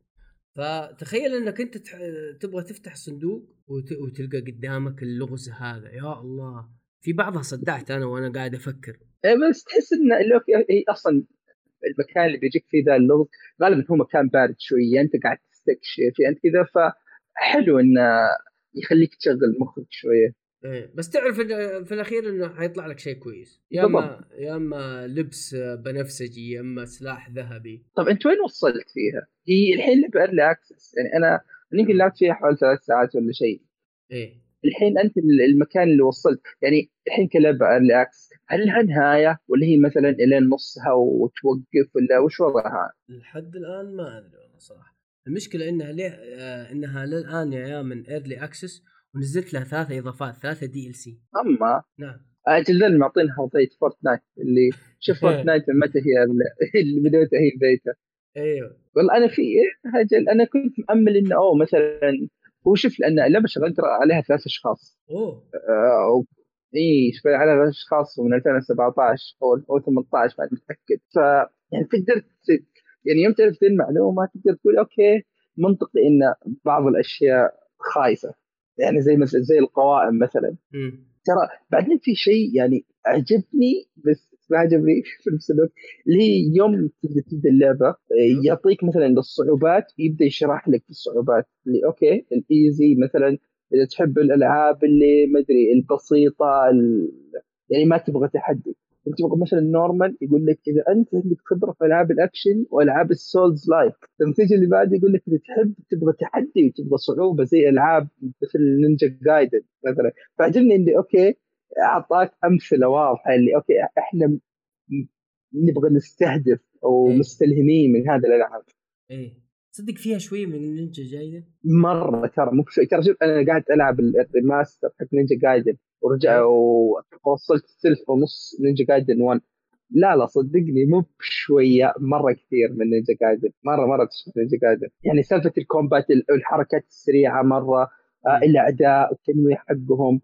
فتخيل إنك أنت تح... تبغى تفتح صندوق وت... وتلقى قدامك اللغز هذا يا الله. في بعضها صدعت أنا وأنا قاعد أفكر. إيه بس تحس إن اللي okay، هي أصلا المكان اللي بيجيك فيه ذا اللغز غالبا هو مكان بارد شوية أنت قاعد تستكشف أنت كذا فحلو انه يخليك تشغل مخك شوية. إيه. بس تعرف في الأخير إنه حيطلع لك شيء كويس. يا أما يا أما لبس بنفسجي يا أما سلاح ذهبي. طب أنت وين وصلت فيها؟ هي الحين لعبه early access يعني أنا يمكن لعبت فيها حوالي ثلاث ساعات ولا شيء. إيه. الحين أنت المكان اللي وصلت يعني الحين كلعبه early هل لها نهايه ولا هي مثلا الين نصها وتوقف ولا وش وضعها؟ لحد الآن ما أدري والله صراحة. المشكلة إنها ليه آه إنها للآن يا من early access ونزلت لها ثلاثة إضافات ثلاثة DLC أما نعم. أجل ذا معطينها وضعيه Fortnite اللي *laughs* شوف Fortnite من متى هي ال- *laughs* اللي بدأتها هي البيتا. أيوه. والله أنا في إيه، أجل أنا كنت مأمل إنه أوه مثلا هو شوف لأن اللعبة شغلت عليها ثلاث أشخاص. أوه. آه اي شغال عليها ثلاث أشخاص من 2017 أو أو 18 ما متاكد ف يعني تقدر يعني يوم تعرف ذي المعلومه تقدر تقول أوكي منطقي ان بعض الأشياء خايسة. يعني زي مثلا زي القوائم مثلا. ترى بعدين في شيء يعني عجبني بس ما عجبني. *laughs* في نفس الوقت. اللي هي يوم تبدأ تبدأ اللعبة آه، يعطيك مثلا الصعوبات يبدأ يشرح لك الصعوبات. اللي okay ال easy مثلا إذا تحب الألعاب اللي ما أدري البسيطة ال... يعني ما تبغى تحدي. أنت تبغى مثلا normal يقول لك إذا أنت عندك خبرة في ألعاب الأكشن وألعاب ال souls-like ثم تيجي اللي بعد يقول لك إذا تحب تبغى تحدي وتبغى صعوبة زي ألعاب مثل Ninja Gaiden مثلا. فعجبني اللي okay أعطاك أمثلة واضحة اللي أوكي إحنا نبغى نستهدف أو إيه. مستلهمين من هذه الألعاب. إيه. تصدق فيها شوي من Ninja Gaiden؟ مرة ترى مو بشوي ترى شوف أنا قاعد ألعب ال- ال remaster حق Ninja Gaiden ورجع ووصلت سلف ونص Ninja Gaiden 1 لا لا صدقني مو بشوية مرة كثير من Ninja Gaiden. مرة مرة تشبه Ninja Gaiden. يعني سالفة ال combat ال- الحركات السريعة مرة آه، مم. الاعداء التنويع حقهم.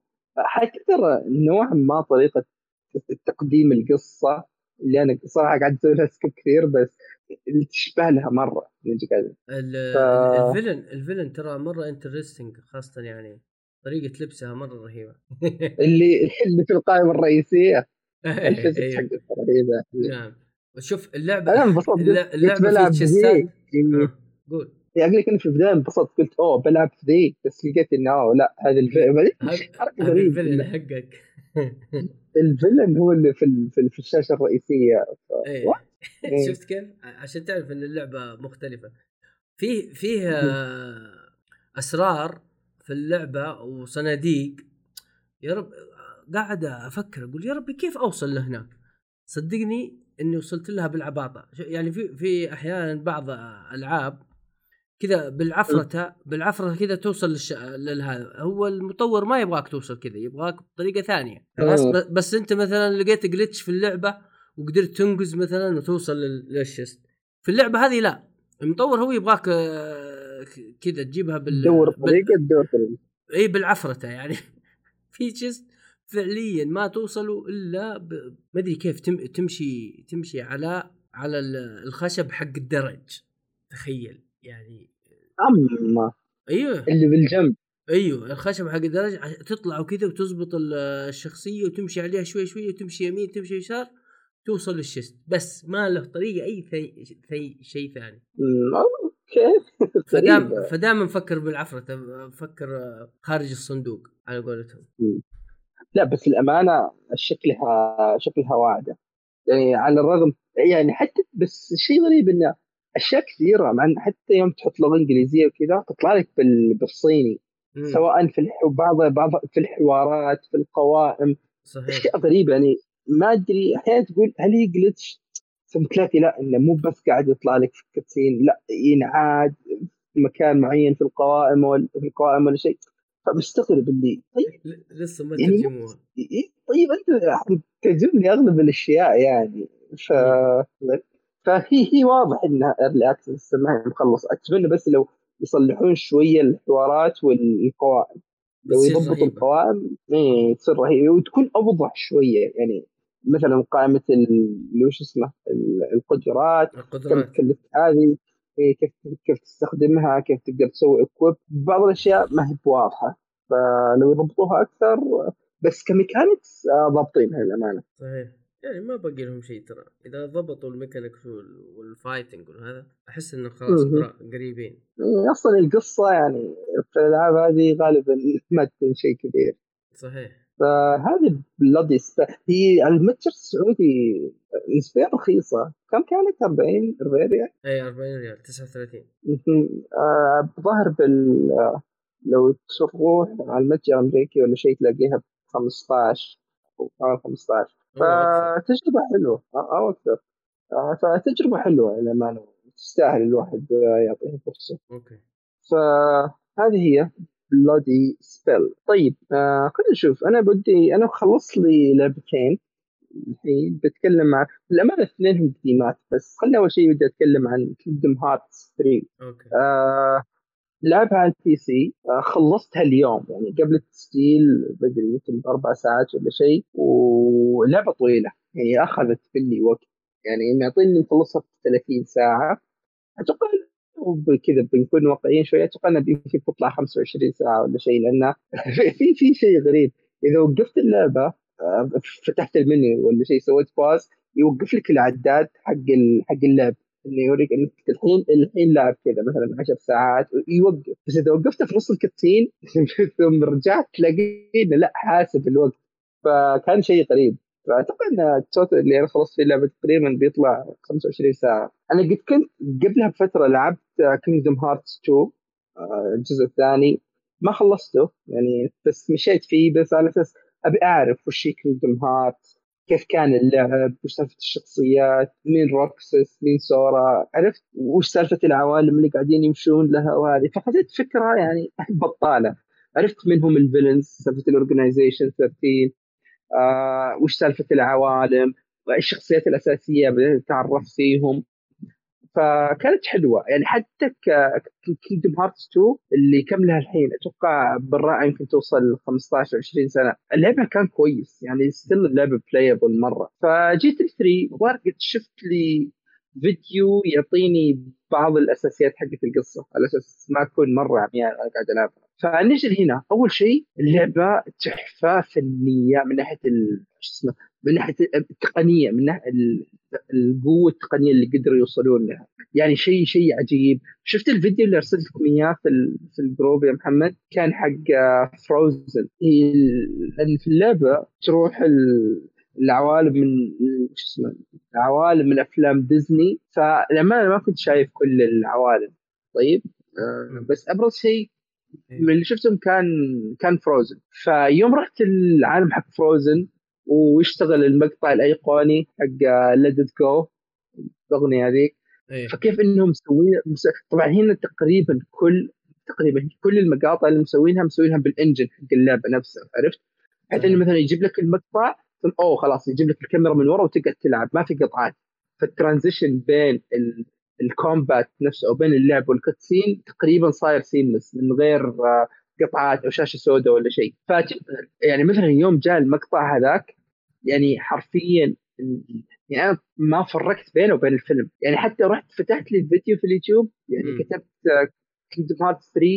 ترى نوعا ما طريقة تقديم القصة اللي أنا صراحة قاعد أسوي لها skip كثير بس اللي تشبه لها مرة. ال- ف- ال villain ال villain ترى مرة interesting خاصة يعني طريقة لبسها مرة رهيبة. *laughs* اللي اللي في القائمة الرئيسية. حقت رهيبه نعم. شوف اللعبة أنا انبسطت. اللعبة في chest ات آه، قول. يعني لك أنا في البداية انبسطت قلت أوه بلعب في ذي بس لقيت إنه أوه لا هذا الفيلن هذا حقك الفيلن هو اللي في ال- في, ال- في الشاشة الرئيسية إيه What? *laughs* إيه. شفت كيف؟ عشان تعرف إن اللعبة مختلفة في فيه آه، أسرار في اللعبة وصناديق يا رب قاعد أفكر أقول يا ربي كيف أوصل لهناك؟ صدقني إني وصلت لها بالعباطة يعني في في أحيانا بعض ألعاب كذا بالعفرته بالعفرته كذا توصل للش... لهذا هو المطور ما يبغاك توصل كذا يبغاك بطريقة ثانية. خلاص؟ مم. ب- بس انت مثلا لقيت جلتش في اللعبة وقدرت تنقز مثلا وتوصل لل- للشست. في اللعبة هذه لا. المطور هو يبغاك كذا تجيبها بال تدور طريقة تدور طريقة. إي بالعفرته يعني. *laughs* في chest فعليا ما توصلوا إلا ب... ما أدري كيف تم... تمشي تمشي على على ال- الخشب حق الدرج. تخيل يعني. أما أيوه. اللي بالجنب. أيوه الخشب حق الدرج تطلع وكذا وتزبط ال- الشخصية وتمشي عليها شوي شوي وتمشي يمين تمشي يسار توصل لل chest. بس ما له طريقة أي ثي... ثي... شيء ثاني. okay. *laughs* فدام. فدائما نفكر بالعفرة نفكر خارج الصندوق على قولتهم. لا بس الأمانة شكلها شكلها واعدة. يعني على الرغم يعني حتى بس شيء غريب إنه أشياء كثيرة مع حتى يوم تحط لغة إنجليزية وكذا تطلع لك بال- بالصيني. مم. سواء في. بعض بعض في الحوارات في القوائم. صحيح. أشياء غريبة يعني. ما أدري أحيانا تقول هل هي جلتش ثم تلاقي لا إنه مو بس قاعد يطلع لك في ال cutscene لا ينعاد في مكان معين في القوائم ولا في القوائم ولا شيء. فمستغرب اللي. طيب. لسه ما يعني ترجموها. طيب أنت ترجم لي أغلب الأشياء يعني. ف فهي هي واضح إنها early access ما هي مخلص أتمنى بس لو يصلحون شوية الحوارات والقوائم. لو يضبطوا. القوائم إيه تصير رهيبة. وتكون أوضح شوية يعني مثلا قائمة ال- اللي وش اسمه ال- القدرات كم القدرات. تكلف هذه إيه كيف كيف تستخدمها كيف تقدر تسوي equip بعض الأشياء ما هي بواضحة. فلو يضبطوها أكثر بس ك mechanics آه، ضابطينها للأمانة. صحيح. يعني ما باقي لهم شيء ترى. إذا ضبطوا ال mechanics وال- وال fighting وهذا أحس إنه خلاص قريبين. إيه، أصلا القصة يعني في الألعاب هذه غالبا *laughs* ما تكون شيء كبير. صحيح. فهذه Bloody Spell... هي المتجر السعودي نسبيا رخيصة. كم كانت؟ 40 40 ريال؟ اي 40 ريال 39 مهم. آه، بال آه، لو تروح على المتجر الأمريكي ولا شيء تلاقيها ب 15 أو آه، 15 أوه، أكثر. فتجربة حلوة. آه، أو أكثر. آه، فتجربة حلوة للامانه تستاهل الواحد آه، يعطيها فرصة. okay. فهذه هي Bloody Spell طيب آه خلينا نشوف. أنا بدي أنا خلصت لي لعبتين الحين بتكلم مع للامانه اثنينهم قديمات بس خلينا أول شيء بدي أتكلم عن Kingdom Hearts 3 okay. آه لعبها على ال PC. آه خلصتها اليوم يعني قبل التسجيل بدري يمكن أربع ساعات ولا شيء. ولعبة طويلة يعني أخذت مني وقت. يعني معطيني نخلصها في 30 ساعة. أتوقع كذا بنكون واقعيين شوية. أتوقع انها يمكن تطلع 25 ساعة ولا شيء لأن *laughs* في في شيء غريب. إذا وقفت اللعبة آه، فتحت المنيو ولا شيء سويت pause يوقف لك العداد حق حق اللعب. اللي يوريك انك الحين الحين لاعب كذا مثلا 10 ساعات يوقف بس إذا وقفته في نص ال cutscene *laughs* ثم رجعت تلاقيه لا حاسب الوقت. فكان شيء غريب. فاعتقد إن ال total اللي أنا خلصت فيه اللعبه تقريبا بيطلع 25 ساعة. أنا قد كنت قبلها بفترة لعبت Kingdom Hearts 2 الجزء الثاني. ما خلصته يعني بس مشيت فيه. بس على أساس أبي أعرف وش هي Kingdom Hearts كيف كان اللعب وش سالفة الشخصيات مين Roxas مين Sora عرفت؟ وش سالفة العوالم اللي قاعدين يمشون لها وهذه. فخذت فكرة يعني *laughs* بطالة. عرفت منهم ال villains؟ سالفة ال Organization 13 آه وش سالفة العوالم؟ الشخصيات الأساسية اتعرف فيهم. فكانت حلوة. يعني حتى Kingdom Hearts 2 اللي كم لها الحين أتوقع بالراحه يمكن توصل 15 20 سنة. اللعبة كان كويس يعني still اللعبة playable مرة. فجيت 3 وقت شفت لي فيديو يعطيني بعض الأساسيات حقت القصة على أساس ما أكون مرة عميان أنا قاعد العبها فنجي هنا أول شيء اللعبة تحفة فنية من ناحية شو اسمه من ناحية التقنية من ناحية القوة التقنية اللي قدروا يوصلون لها. يعني شيء شيء عجيب. شفت الفيديو اللي أرسلت لكم إياه في في الجروب يا محمد؟ كان حق فروزن لأن في اللعبة تروح العوالم من شو اسمه العوالم من أفلام ديزني. فلما ما كنت شايف كل العوالم. طيب؟ آه، بس أبرز شيء من اللي شفتهم كان كان Frozen فيوم رحت العالم حق Frozen ويشتغل المقطع الأيقوني حق Let It Go الأغنية هذيك إيه. فكيف إنهم مسوين طبعا هنا تقريبا كل تقريبا كل المقاطع اللي مسوينها مسوينها بال engine حق اللعبه نفسها عرفت؟ بحيث إنه مثلا يجيب لك المقطع ثم أوه خلاص يجيب لك الكاميرا من ورا وتقعد تلعب ما في قطعات فال transition بين ال combat نفسه أو بين اللعب وال cutscene تقريبا صاير seamless من غير آه، قطعات أو شاشة سوداء ولا شيء ف يعني مثلا يوم جاء المقطع هذاك يعني حرفيا يعني أنا ما فرقت بينه وبين الفيلم. يعني حتى رحت فتحت لي الفيديو في اليوتيوب يعني م. كتبت Kingdom Hearts 3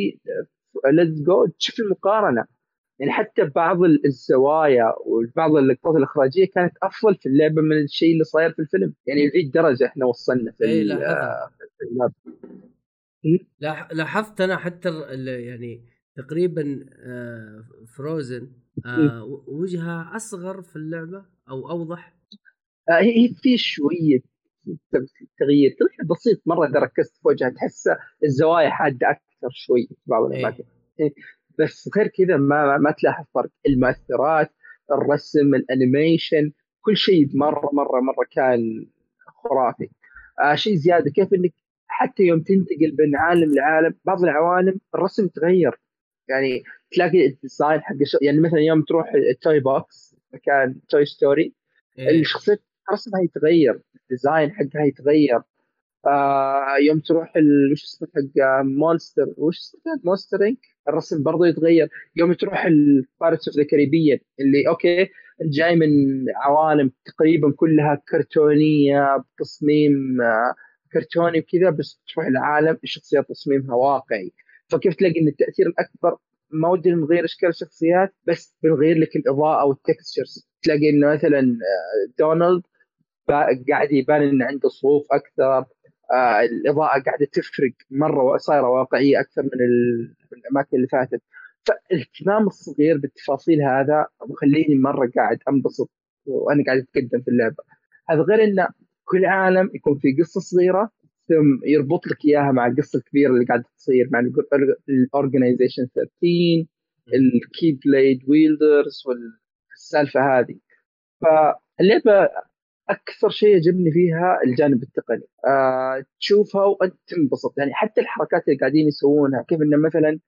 Let It Go تشوف المقارنة. يعني حتى بعض الزوايا وبعض اللقطات الإخراجية كانت أفضل في اللعبة من الشيء اللي صاير في الفيلم. يعني لذي الدرجه إحنا وصلنا في, إيه لاحظت. أنا حتى يعني تقريبا فروزن آه، آه، وجهها أصغر في اللعبة أو أوضح؟ آه، هي في شوية تغيير. تغيير بسيط مرة إذا ركزت في وجهها تحس الزوايا حاده أكثر شوي في بعض إيه. الأماكن. إيه. بس غير كذا ما ما تلاحظ فرق. المؤثرات الرسم الأنيميشن كل شيء مرة مرة مرة كان خرافي. آه شيء زيادة كيف إنك حتى يوم تنتقل من عالم لعالم بعض العوالم الرسم تغير. يعني تلاقي ال design حق يعني مثلا يوم تروح ال Toy Box مكان Toy Story إيه. الشخصية رسمها يتغير ال design حقها يتغير. آه يوم تروح وش اسمه حق Monsters وش اسمه Monsters, Inc. الرسم برضه يتغير. يوم تروح ال Pirates of the Caribbean اللي okay جاي من عوالم تقريبا كلها كرتونية بتصميم آه كرتوني وكذا بس تروح العالم الشخصيات تصميمها واقعي. فكيف تلاقي إن التأثير الأكبر ما ودي نغير إشكال الشخصيات بس بنغير لك الإضاءة والتكستشرز تلاقي انه مثلا آه، دونالد قاعد يبان انه عنده صفوف أكثر آه الإضاءة قاعدة تفرق مرة صايرة واقعية أكثر من, من الأماكن اللي فاتت. فالاهتمام الصغير بالتفاصيل هذا مخليني مرة قاعد أنبسط وأنا قاعد أتقدم في اللعبة. هذا غير إن كل عالم يكون في قصة صغيرة ثم يربط لك إياها مع القصة الكبيرة اللي قاعدة تصير مع ال Organization 13 ال Keyblade wielders والسالفه هذه. فاللعبة أكثر شيء يعجبني فيها الجانب التقني. آه تشوفها وأنت تنبسط. يعني حتى الحركات اللي قاعدين يسوونها كيف إنه مثلا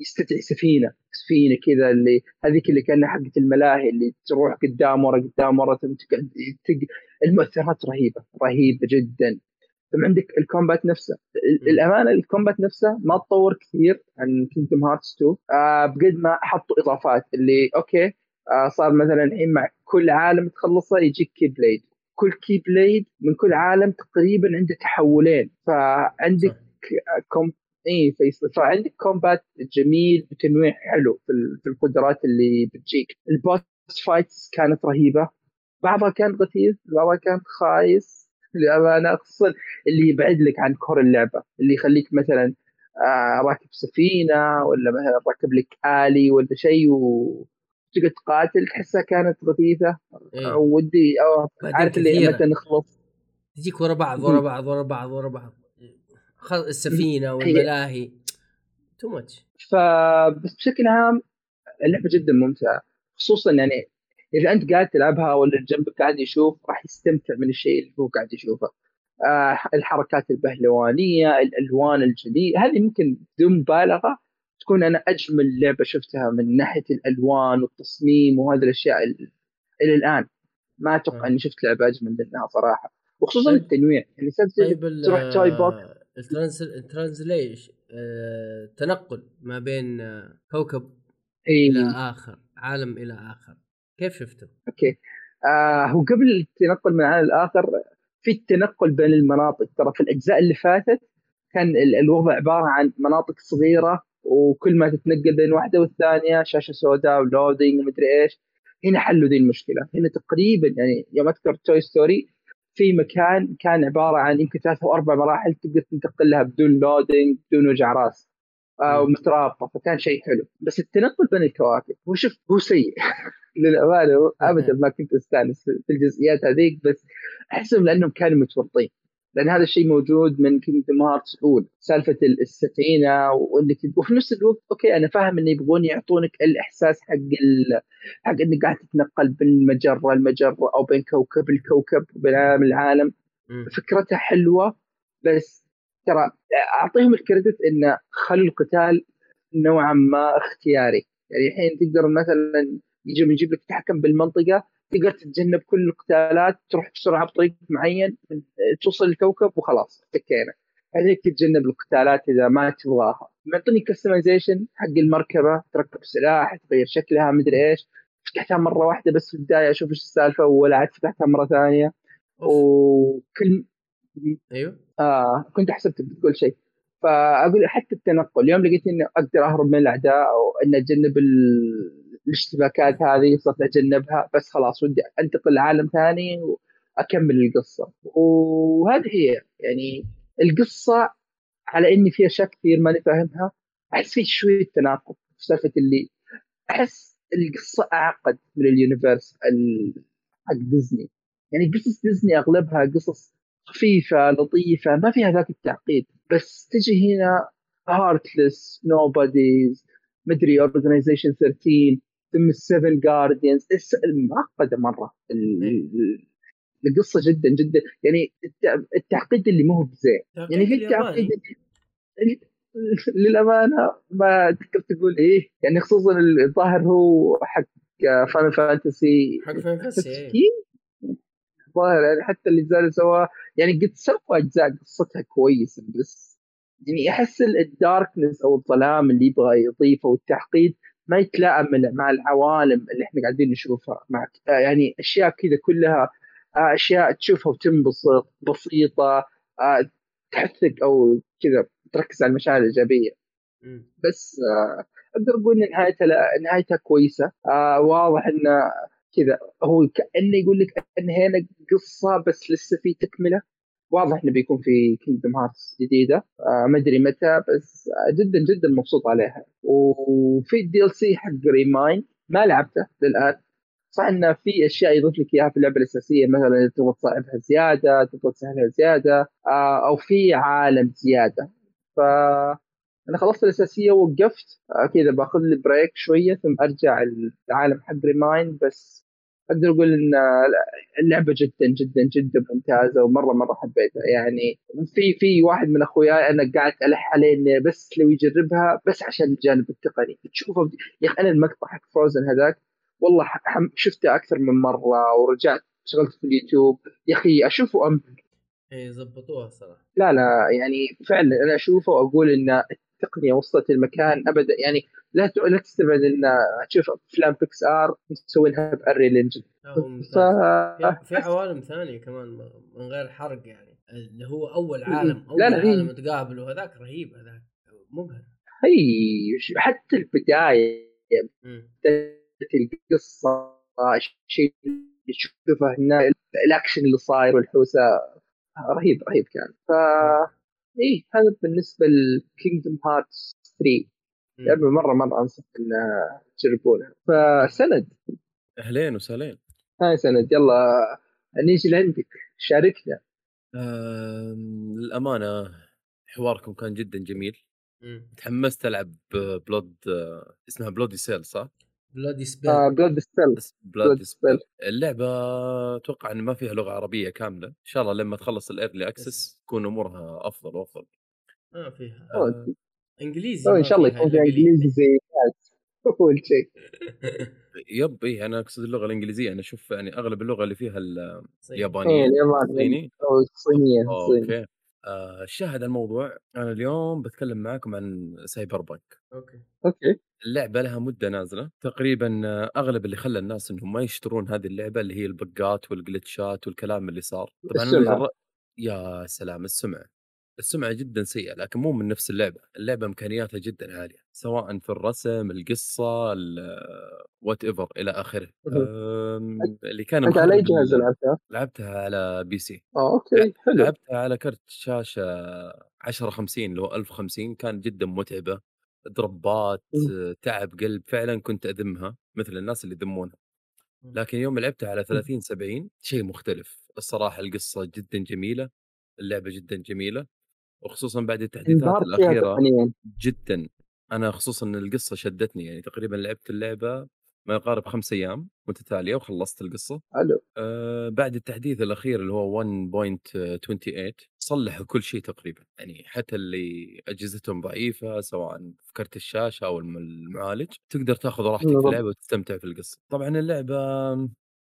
يستدعي سفينة سفينة كذا اللي هذيك اللي كأنها حقت الملاهي اللي تروح قدام ورا قدام ورا تقعد المؤثرات رهيبة رهيبة جدا. ثم عندك ال combat نفسه. الأمانة ال combat نفسه ما تطور كثير عن Kingdom Hearts 2 آه بقد ما حطوا إضافات اللي okay آه صار مثلا الحين مع كل عالم تخلصه يجيك Keyblade كل Keyblade من كل عالم تقريبا عنده تحولين. فعندك كوم اي فعندك combat جميل بتنويع حلو في القدرات اللي بتجيك. ال boss fights كانت رهيبة. بعضها كان غثيث بعضها كان خايس. للامانه خصوصا اللي يبعد لك عن core اللعبة اللي يخليك مثلا آه راكب سفينة ولا مثلا راكب لك آلي ولا شيء و تقعد تقاتل تحسها كانت غثيثه إيه؟ ودي أو عارف اللي متى نخلص. تجيك ورا بعض ورا بعض ورا بعض ورا بعض. السفينة والملاهي. تو ماتش فبس بشكل عام اللعبة جدا ممتعة. خصوصا يعني إذا أنت قاعد تلعبها ولا جنبك قاعد يشوف راح يستمتع من الشيء اللي هو قاعد يشوفه آه الحركات البهلوانية الألوان الجميله هذه ممكن بدون مبالغة تكون أنا أجمل لعبة شفتها من ناحية الألوان والتصميم وهذه الأشياء إلى الآن ما أتوقع. إني شفت لعبة أجمل منها صراحة وخصوصا طيب. التنويع يعني طيب تروح Toy Box الـ transition التنقل ما بين آه، كوكب إيه. إلى آخر عالم إلى آخر كيف شفته؟ okay. آه هو قبل التنقل من عالم الآخر في التنقل بين المناطق. ترى في الأجزاء اللي فاتت كان الوضع عبارة عن مناطق صغيرة وكل ما تتنقل بين واحدة والثانية شاشة سوداء و loading ومدري إيش هنا حلوا ذي المشكلة. هنا تقريبا يعني يوم أذكر Toy Story في مكان كان عبارة عن يمكن ثلاث أو أربع مراحل تقدر تنتقل لها بدون loading بدون وجع راس. آه ومترابطة فكان شيء حلو. بس التنقل بين الكواكب هو شوف هو سيء. *laughs* للأمانة ابدا ما كنت أستانس في الجزئيات هذيك بس أحسهم لأنهم كانوا متورطين. لأن هذا الشيء موجود من Kingdom Hearts الاولى سالفة السفينة وإنك وفي نفس الوقت okay أنا فاهم انه يبغون يعطونك الإحساس حق ال... حق إنك قاعد تتنقل بين مجرة المجره أو بين كوكب الكوكب وبين عالم العالم فكرتها حلوة بس ترى أعطيهم الكريدت إنه خلوا القتال نوعا ما اختياري. يعني الحين تقدر مثلا يجي يجيب لك تحكم بالمنطقة تقدر تتجنب كل القتالات تروح بسرعة بطريق معين توصل الكوكب وخلاص تكينا. عليك تتجنب القتالات إذا ما تبغاها. معطيني كستمايزيشن حق المركبة تركب سلاح تغير شكلها مدري إيش. فتحتها مرة واحدة بس في البداية أشوف إيش السالفة ولا عاد فتحتها مرة ثانية. وكل أيوه. آه كنت حسبتك بتقول شيء. فأقول حتى التنقل يوم لقيت إني أقدر أهرب من الأعداء أو إني أتجنب الاشتباكات هذه صرت أتجنبها بس خلاص ودي أنتقل لعالم ثاني وأكمل القصة. وهذه هي يعني القصة على إني في اشياء كثير ماني فاهمها. أحس في شوية تناقض في سالفة اللي أحس القصة أعقد من ال universe حق ديزني. يعني قصص ديزني أغلبها قصص خفيفة لطيفة ما فيها ذاك التعقيد. بس تجي هنا Heartless Nobodies مدري Organization 13 ثم ال seven guardians معقدة مرة. القصة جدا جدا. يعني التعقيد اللي مو بزين. يعني في التعقيد للأمانة ما تقدر تقول إيه. يعني خصوصا الظاهر هو حق فان فانتسي حق فان فانتسي الظاهر يعني حتى اللي زال سوا يعني قد سووا أجزاء قصتها كويسة بس يعني أحس الداركنس أو الظلام اللي يبغى يضيفه والتعقيد ما يتلائم مع العوالم اللي إحنا قاعدين نشوفها مع يعني أشياء كذا كلها آه، أشياء تشوفها وتنبسط بسيطة آه، تحثك أو كذا تركز على المشاعر الإيجابية. بس آه، أقدر أقول إن نهايتها نهايتها كويسة. واضح انه كذا هو كأنه يقول لك انهينا قصة بس لسه في تكملة. واضح إنه بيكون في Kingdom Hearts جديدة. آه ما أدري متى بس جدا جدا مبسوط عليها. وفي ال DLC حق Re Mind ما لعبته للآن. صح إنه في أشياء يضيف لك إياها في اللعبة الأساسية مثلا تبغى تصعبها زيادة تبغى تسهلها زيادة آه أو في عالم زيادة. ف أنا خلصت الأساسية ووقفت. آه كذا باخذ لي break شوية ثم أرجع العالم حق Re Mind بس أقدر أقول إن اللعبة جدا جدا جدا ممتازة ومرة مرة حبيتها. يعني في في واحد من أخوياي أنا قاعد ألح عليه إنه بس لو يجربها بس عشان الجانب التقني. تشوفه يا أخي أنا المقطع حق Frozen هذاك والله شفته أكثر من مرة ورجعت شغلت في اليوتيوب. يا أخي أشوفه امتع اي زبطوها صراحة. لا لا يعني فعلا أنا أشوفه وأقول إن التقنية وصلت المكان ابدا. يعني لا لا تستبعد إن تشوف أفلام بيكس ار مسوينها ب Unreal Engine ف... في عوالم ثانية كمان من غير حرق يعني. اللي هو أول عالم أول لا لا عالم تقابل وهذاك رهيب هذاك مبهر. هي حتى البداية القصة الشيء اللي تشوفه هنا الأكشن اللي صاير والحوسة رهيب رهيب كان. ف إيه هذا بالنسبة ل Kingdom Hearts 3 لعبه مرة مرة أنصح ان تجربونها فسند. أهلين وسهلين. hi سند. يلا نيجي لعندك. شاركنا. آه للأمانة حواركم كان جدا جميل. تحمست ألعب Blood اسمها Bloody Spell صح؟ Bloody Spell آه Bloody Spell Bloody Spell اللعبة أتوقع إن ما فيها لغة عربية كاملة. إن شاء الله لما تخلص ال early access تكون أمورها أفضل وأفضل. ما فيها. آه إنجليزي إن شاء الله يكون فيها إنجليزي. زي *laughs* أول شيء. *laughs* yep اي أنا أقصد اللغة الإنجليزية. أنا أشوف يعني أغلب اللغة اللي فيها اليابانية. الصيني أو الصينيه okay. آه شاهد الموضوع. أنا اليوم بتكلم معاكم عن Cyberpunk okay. okay. اللعبة لها مدة نازلة. تقريبا أغلب اللي خلى الناس إنهم ما يشترون هذه اللعبة اللي هي البقات والجلتشات والكلام اللي صار. طبعا السمعة. يا سلام السمعة. السمعة جدا سيئة لكن مو من نفس اللعبة. اللعبة إمكانياتها جدا عالية سواء في الرسم القصة whatever إلى آخره. اللي كان أنت على أي جهاز لعبتها؟ لعبتها على PC آه okay حلو. لعبتها على كرت شاشة 1050 اللي هو 1050 كان جدا متعبة. دروبات تعب قلب فعلا كنت أذمها مثل الناس اللي يذمونها. لكن يوم لعبتها على 30 70 شيء مختلف. الصراحة القصة جدا جميلة اللعبة جدا جميلة. وخصوصا بعد التحديثات الأخيرة جدا. أنا خصوصا القصة شدتني يعني تقريبا لعبت اللعبة ما يقارب خمس أيام متتالية وخلصت القصة. حلو. آه بعد التحديث الأخير اللي هو 1.28 صلحوا كل شيء تقريبا يعني حتى اللي أجهزتهم ضعيفة سواء في كرت الشاشة أو المعالج تقدر تاخذ راحتك في اللعبة وتستمتع في القصة. طبعا اللعبة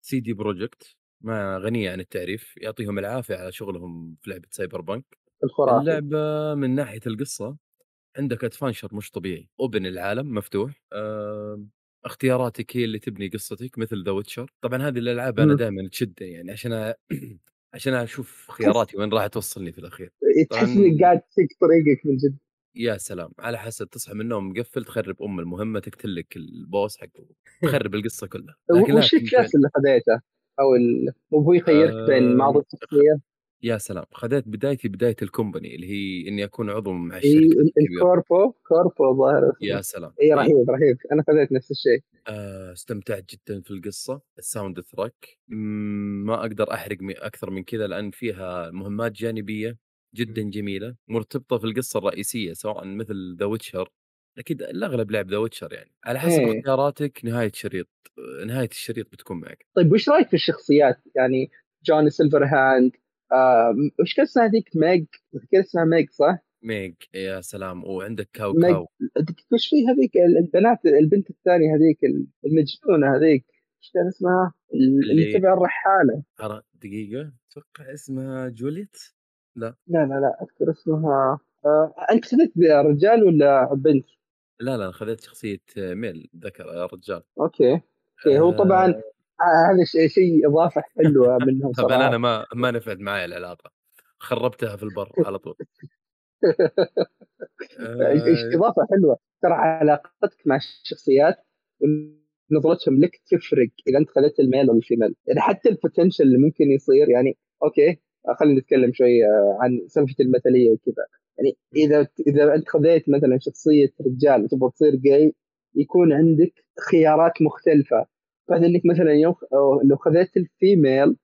CD Projekt ما غنية عن التعريف يعطيهم العافية على شغلهم في لعبة Cyberpunk. الخرافي. اللعبة من ناحية القصة عندك adventure مش طبيعي open العالم مفتوح أه اختياراتك هي اللي تبني قصتك مثل The Witcher طبعا هذه الألعاب أنا دائما تشدني يعني عشان أ... *clears throat* عشان أشوف خياراتي وين راح توصلني في الأخير. تحس إنك قاعد تسيق طريقك من جد. يا سلام على حسب تصحى من النوم مقفل تخرب أم المهمة تقتل لك ال boss حقه *laughs* تخرب القصة كلها. وش ال class اللي خذيته؟ أو مو هو يخيرك بين آه، ماضي الشخصيه يا سلام خذيت بدايتي بداية ال company اللي هي إني أكون عضو مع الشركة إيه ال corpo corpo ظاهر يا سلام. إي رهيب رهيب. أنا خذيت نفس الشيء. آه استمتعت جدا في القصة ال soundtrack. ما أقدر أحرق أكثر من كذا لأن فيها مهمات جانبية جدا جميلة مرتبطة في القصة الرئيسية سواء مثل The Witcher أكيد الأغلب لعب The Witcher يعني. على حسب إيه. اختياراتك نهاية الشريط نهاية الشريط بتكون معك. طيب وش رأيك في الشخصيات؟ يعني Johnny Silverhand آه وش كان اسمها هذيك ميج كان اسمها ميج صح؟ ميج يا سلام. وعندك كاو ميج. كاو. وش في هذيك البنات البنت الثانية هذيك المجنونة هذيك. إيش كان اسمها؟ اللي, تبع الرحالة. دقيقة. أتوقع اسمها جوليت؟ لا. لا لا لا أذكر اسمها. آه، أنت خذيت رجال ولا بنت؟ لا لا خذيت شخصية male ذكر رجال. okay. okay هو طبعا آه، هذا شيء شيء إضافة حلوة منهم صراحة طبعا أنا ما ما نفعت معي العلاقة. خربتها في البر *laughs* على طول. إضافة حلوة. ترى علاقتك مع الشخصيات ونظرتهم لك تفرق إذا أنت خذيت ال male ولا ال female يعني حتى ال potential اللي ممكن يصير يعني okay خلينا نتكلم شوي عن سالفة المثلية وكذا. يعني إذا إذا أنت خذيت مثلا شخصية رجال وتبغى تصير جاي يكون عندك خيارات مختلفة. بعد انك مثلا يوم لو خذيت الفيميل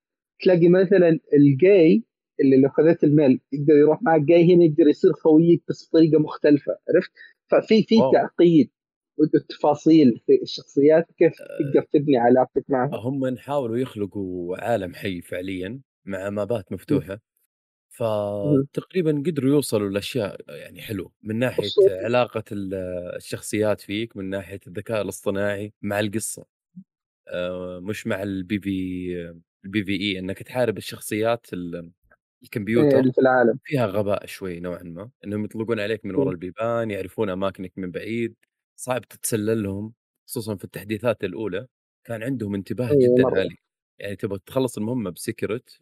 تلاقي مثلا الجاي اللي لو خذيت الميل يقدر يروح مع الجاي هنا يقدر يصير خويك بس بطريقة مختلفة عرفت؟ ففي في تعقيد والتفاصيل في الشخصيات كيف تقدر تبني علاقتك معهم. هم حاولوا يخلقوا عالم حي فعليا مع مابات مفتوحة فتقريبا قدروا يوصلوا لأشياء يعني حلوة. من ناحية. علاقة ال- الشخصيات فيك من ناحية الذكاء الاصطناعي مع القصة. آه، مش مع ال PV ال PvE إنك تحارب الشخصيات ال- الكمبيوتر اللي في العالم. فيها غباء شوي نوعا ما إنهم يطلقون عليك من وراء مم. البيبان يعرفون أماكنك من بعيد. صعب تتسلل لهم خصوصا في التحديثات الأولى. كان عندهم انتباه إيه، جدا. عالي. يعني تبغى تخلص المهمة ب secret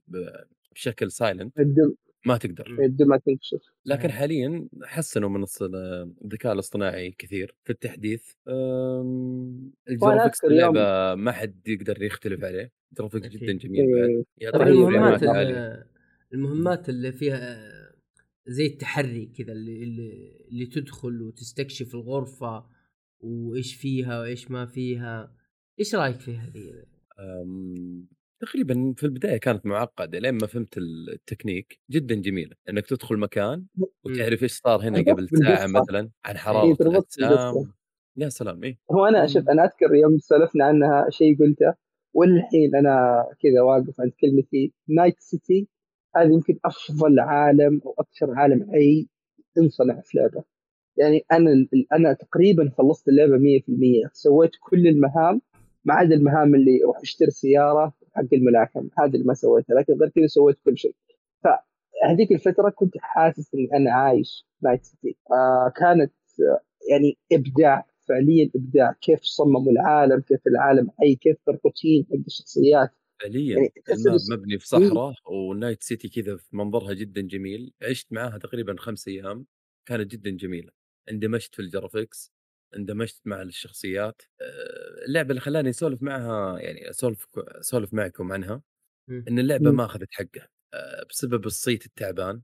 بشكل silent ما تقدر. لازم ما تنكشف. لكن. حاليا حسنوا من الذكاء الاصطناعي كثير في التحديث. ال graphics اللعبة ما حد يقدر يختلف عليه. graphics. جدا جميل بعد. إيه. يعطيك طبعا المهمات المهمات اللي فيها زي التحري كذا اللي, اللي اللي تدخل وتستكشف الغرفة وإيش فيها وإيش ما فيها. إيش رأيك في هذه؟ تقريبا في البداية كانت معقدة لين ما فهمت التكنيك جدا جميلة إنك تدخل مكان وتعرف إيش صار هنا قبل ساعة. مثلا عن إيه، حرارة الاجسام. يا سلام إيه. هو أنا شوف أنا أذكر يوم سولفنا عنها شيء قلته والحين أنا كذا واقف عند كلمتي Night City هذه يمكن أفضل عالم أو أكثر عالم حي انصنع في لعبة. يعني أنا أنا تقريبا خلصت اللعبة 100% سويت كل المهام ما عدا المهام اللي أروح أشتري سيارة حق الملاكمة هذه اللي ما سويتها لكن غير كذا سويت كل شيء. فهذيك الفترة كنت حاسس إني أنا عايش Night City آه كانت آه، يعني إبداع فعليا إبداع. كيف صمموا العالم كيف العالم حي كيف الروتين حق الشخصيات. فعليا يعني مبني في صحراء و Night City كذا في منظرها جدا جميل. عشت معاها تقريبا خمس أيام كانت جدا جميلة. اندمجت في ال graphics. اندمجت مع الشخصيات آه، اللعبة اللي خلاني أسولف معها يعني أسولف أسولف معكم عنها. إن اللعبة. ما أخذت حقها آه، بسبب الصيت التعبان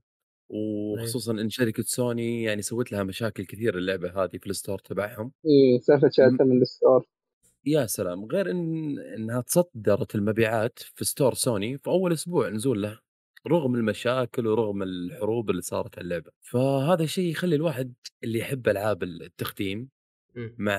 وخصوصا إن شركة سوني يعني سوت لها مشاكل كثير اللعبة هذه في ال store تبعهم إيه سالفة شالتها من ال store يا سلام غير إن إنها تصدرت المبيعات في store سوني في أول أسبوع نزول لها رغم المشاكل ورغم الحروب اللي صارت على اللعبة فهذا الشيء يخلي الواحد اللي يحب ألعاب التختيم. مع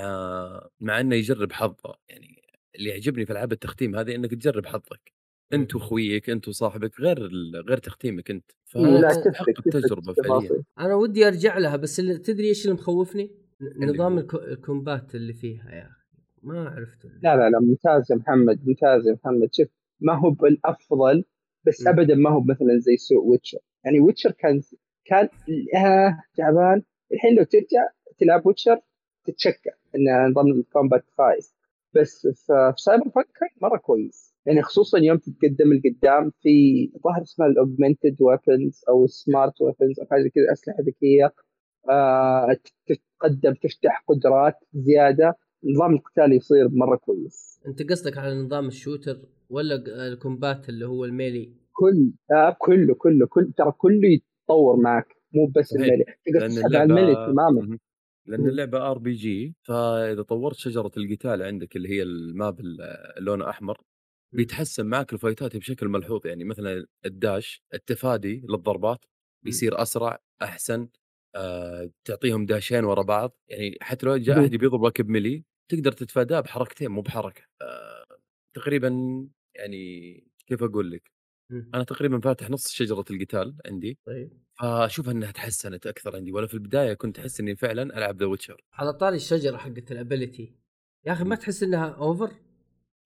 مع إنه يجرب حظه. يعني اللي يعجبني في ألعاب التختيم هذه إنك تجرب حظك. أنت وأخويك أنت وصاحبك غير غير تختيمك أنت. إيه، لا تفرق- تفرق تحقق تفرق تجربه في فعليا. أنا ودي أرجع لها بس اللي تدري إيش اللي مخوفني؟ نظام الكومبات اللي فيها يا أخي. ما عرفته لا لا لا ممتاز يا محمد ممتاز يا محمد. شوف ما هو بالأفضل بس مم. ابدا ما هو مثلا زي The Witcher. يعني Witcher كان كان آه تعبان. الحين لو ترجع تلعب Witcher تتشكى إن نظام ال combat خايس. بس في في Cyberpunk كان مرة كويس. يعني خصوصا يوم تتقدم لقدام في ظاهر اسمها ال augmented weapons أو ال smart weapons أو حاجة كذا أسلحة ذكية. آه تتقدم تفتح قدرات زيادة. نظام القتال يصير مرة كويس. أنت قصدك على نظام ال shooter ولا ال combat اللي هو ال melee؟ كل آه كله كله كل ترى كله يتطور معك. مو بس. ال melee تقدر تسحب على اللعبه تماما. لأن. اللعبة RPG فإذا طورت شجرة القتال عندك اللي هي ال map ال- اللون أحمر بيتحسن معك ال fight ات بشكل ملحوظ. يعني مثلا ال dash التفادي للضربات بيصير أسرع أحسن آه، تعطيهم dash ين ورا بعض. يعني حتى لو جاء. أحد بيضربك ب melee تقدر تتفاداه بحركتين مو بحركة. آه، تقريبا يعني كيف أقول لك؟ مم. أنا تقريبا فاتح نص شجرة القتال عندي طيب فأشوف إنها تحسنت أكثر عندي ولا في البداية كنت أحس إني فعلا ألعب The Witcher على طاري الشجرة حقت ال ability يا أخي ما تحس إنها over؟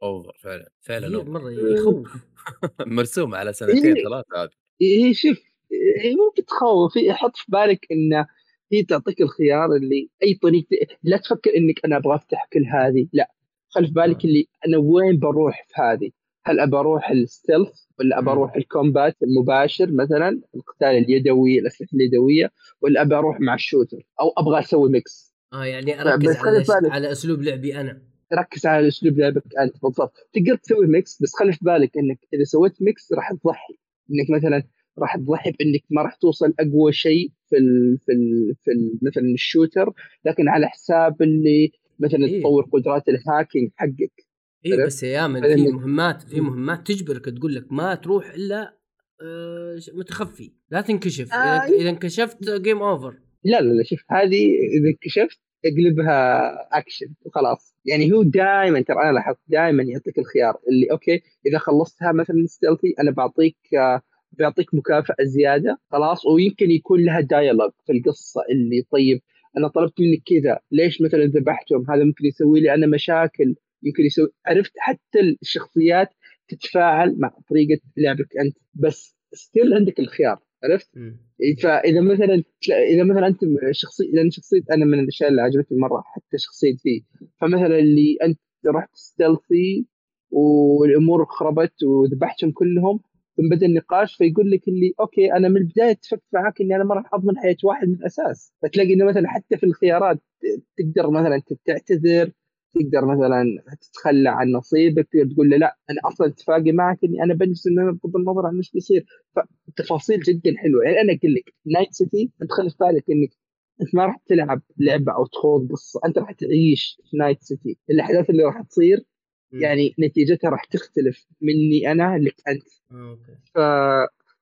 over فعلا فعلا كثير over. مرة *laughs* يخوف مرسومة على سنتين إيه. ثلاثة هذه إيه شوف إيه ممكن تخوف إيه حط في بالك انه هي تعطيك الخيار اللي أي طريق لا تفكر إنك أنا أبغى أفتح كل هذه لا خلي في بالك آه. اللي أنا وين بروح في هذه هل أبى أروح ال stealth ولا أبى. أروح ال combat المباشر مثلا القتال اليدوي الأسلحة اليدوية ولا أبى أروح مع ال shooter أو أبغى أسوي mix آه يعني أركز على. على أسلوب لعبي أنا ركز على أسلوب لعبك أنت بالضبط تقدر تسوي mix بس خلي في بالك إنك إذا سويت mix راح تضحي إنك مثلا راح تضحي بإنك ما راح توصل أقوى شيء في ال في ال في ال مثلا ال shooter لكن على حساب اللي مثلا إيه. تطور قدرات ال hacking حقك اي؟ بس يا بعدين في مهمات في مهمات تجبرك تقول لك ما تروح إلا آه، متخفي لا تنكشف. آه، إذا إذا انكشفت game over لا لا لا شوف هذه إذا انكشفت اقلبها اكشن وخلاص. يعني هو دائما ترى أنا لاحظت دائما يعطيك الخيار اللي okay إذا خلصتها مثلا stealthy أنا بعطيك آه، بيعطيك مكافأة زيادة خلاص ويمكن يكون لها dialogue في القصة اللي طيب. أنا طلبت منك كذا ليش مثلا ذبحتهم؟ هذا ممكن يسوي لي أنا مشاكل. يمكن يسوي عرفت؟ حتى الشخصيات تتفاعل مع طريقة لعبك أنت. بس still عندك الخيار عرفت؟ فإذا مثلا إذا مثلا أنت شخصيه لأن شخصية أنا من الأشياء اللي عجبتني مرة حتى شخصية فيه فمثلا اللي أنت رحت stealthy والأمور خربت وذبحتهم كلهم ثم بدأ النقاش فيقول لك اللي okay أنا من البداية اتفقت معاك إني أنا ما راح أضمن حياة واحد من الأساس. فتلاقي إنه مثلا حتى في الخيارات تقدر مثلا تعتذر تقدر مثلا تتخلى عن نصيبك تقدر تقول له لا أنا أصلا اتفاقي معك إني أنا بجلس ان أنا بغض النظر عن إيش بيصير. فالتفاصيل جدا حلوة. يعني أنا أقول لك Night City أنت خلي في بالك إنك أنت ما راح تلعب لعبة أو تخوض قصة. أنت راح تعيش في Night City الأحداث اللي راح تصير يعني نتيجتها راح تختلف مني أنا لك أنت. okay. ف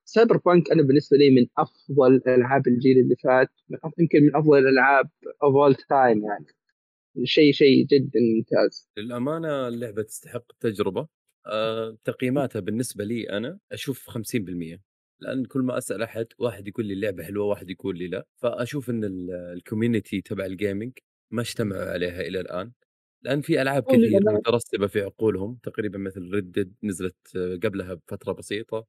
Cyberpunk أنا بالنسبة لي من أفضل ألعاب الجيل اللي فات يمكن من أفضل الالعاب of all time يعني. شيء شيء جدا ممتاز. للأمانة اللعبة تستحق التجربة. أه تقييماتها بالنسبة لي أنا أشوف 50% لأن كل ما أسأل أحد واحد يقول لي اللعبة حلوة واحد يقول لي لا. فأشوف إن ال community تبع ال gaming ما اجتمعوا عليها إلى الآن. لأن في ألعاب كثير مترسبة في عقولهم تقريبا مثل Red Dead نزلت قبلها بفترة بسيطة.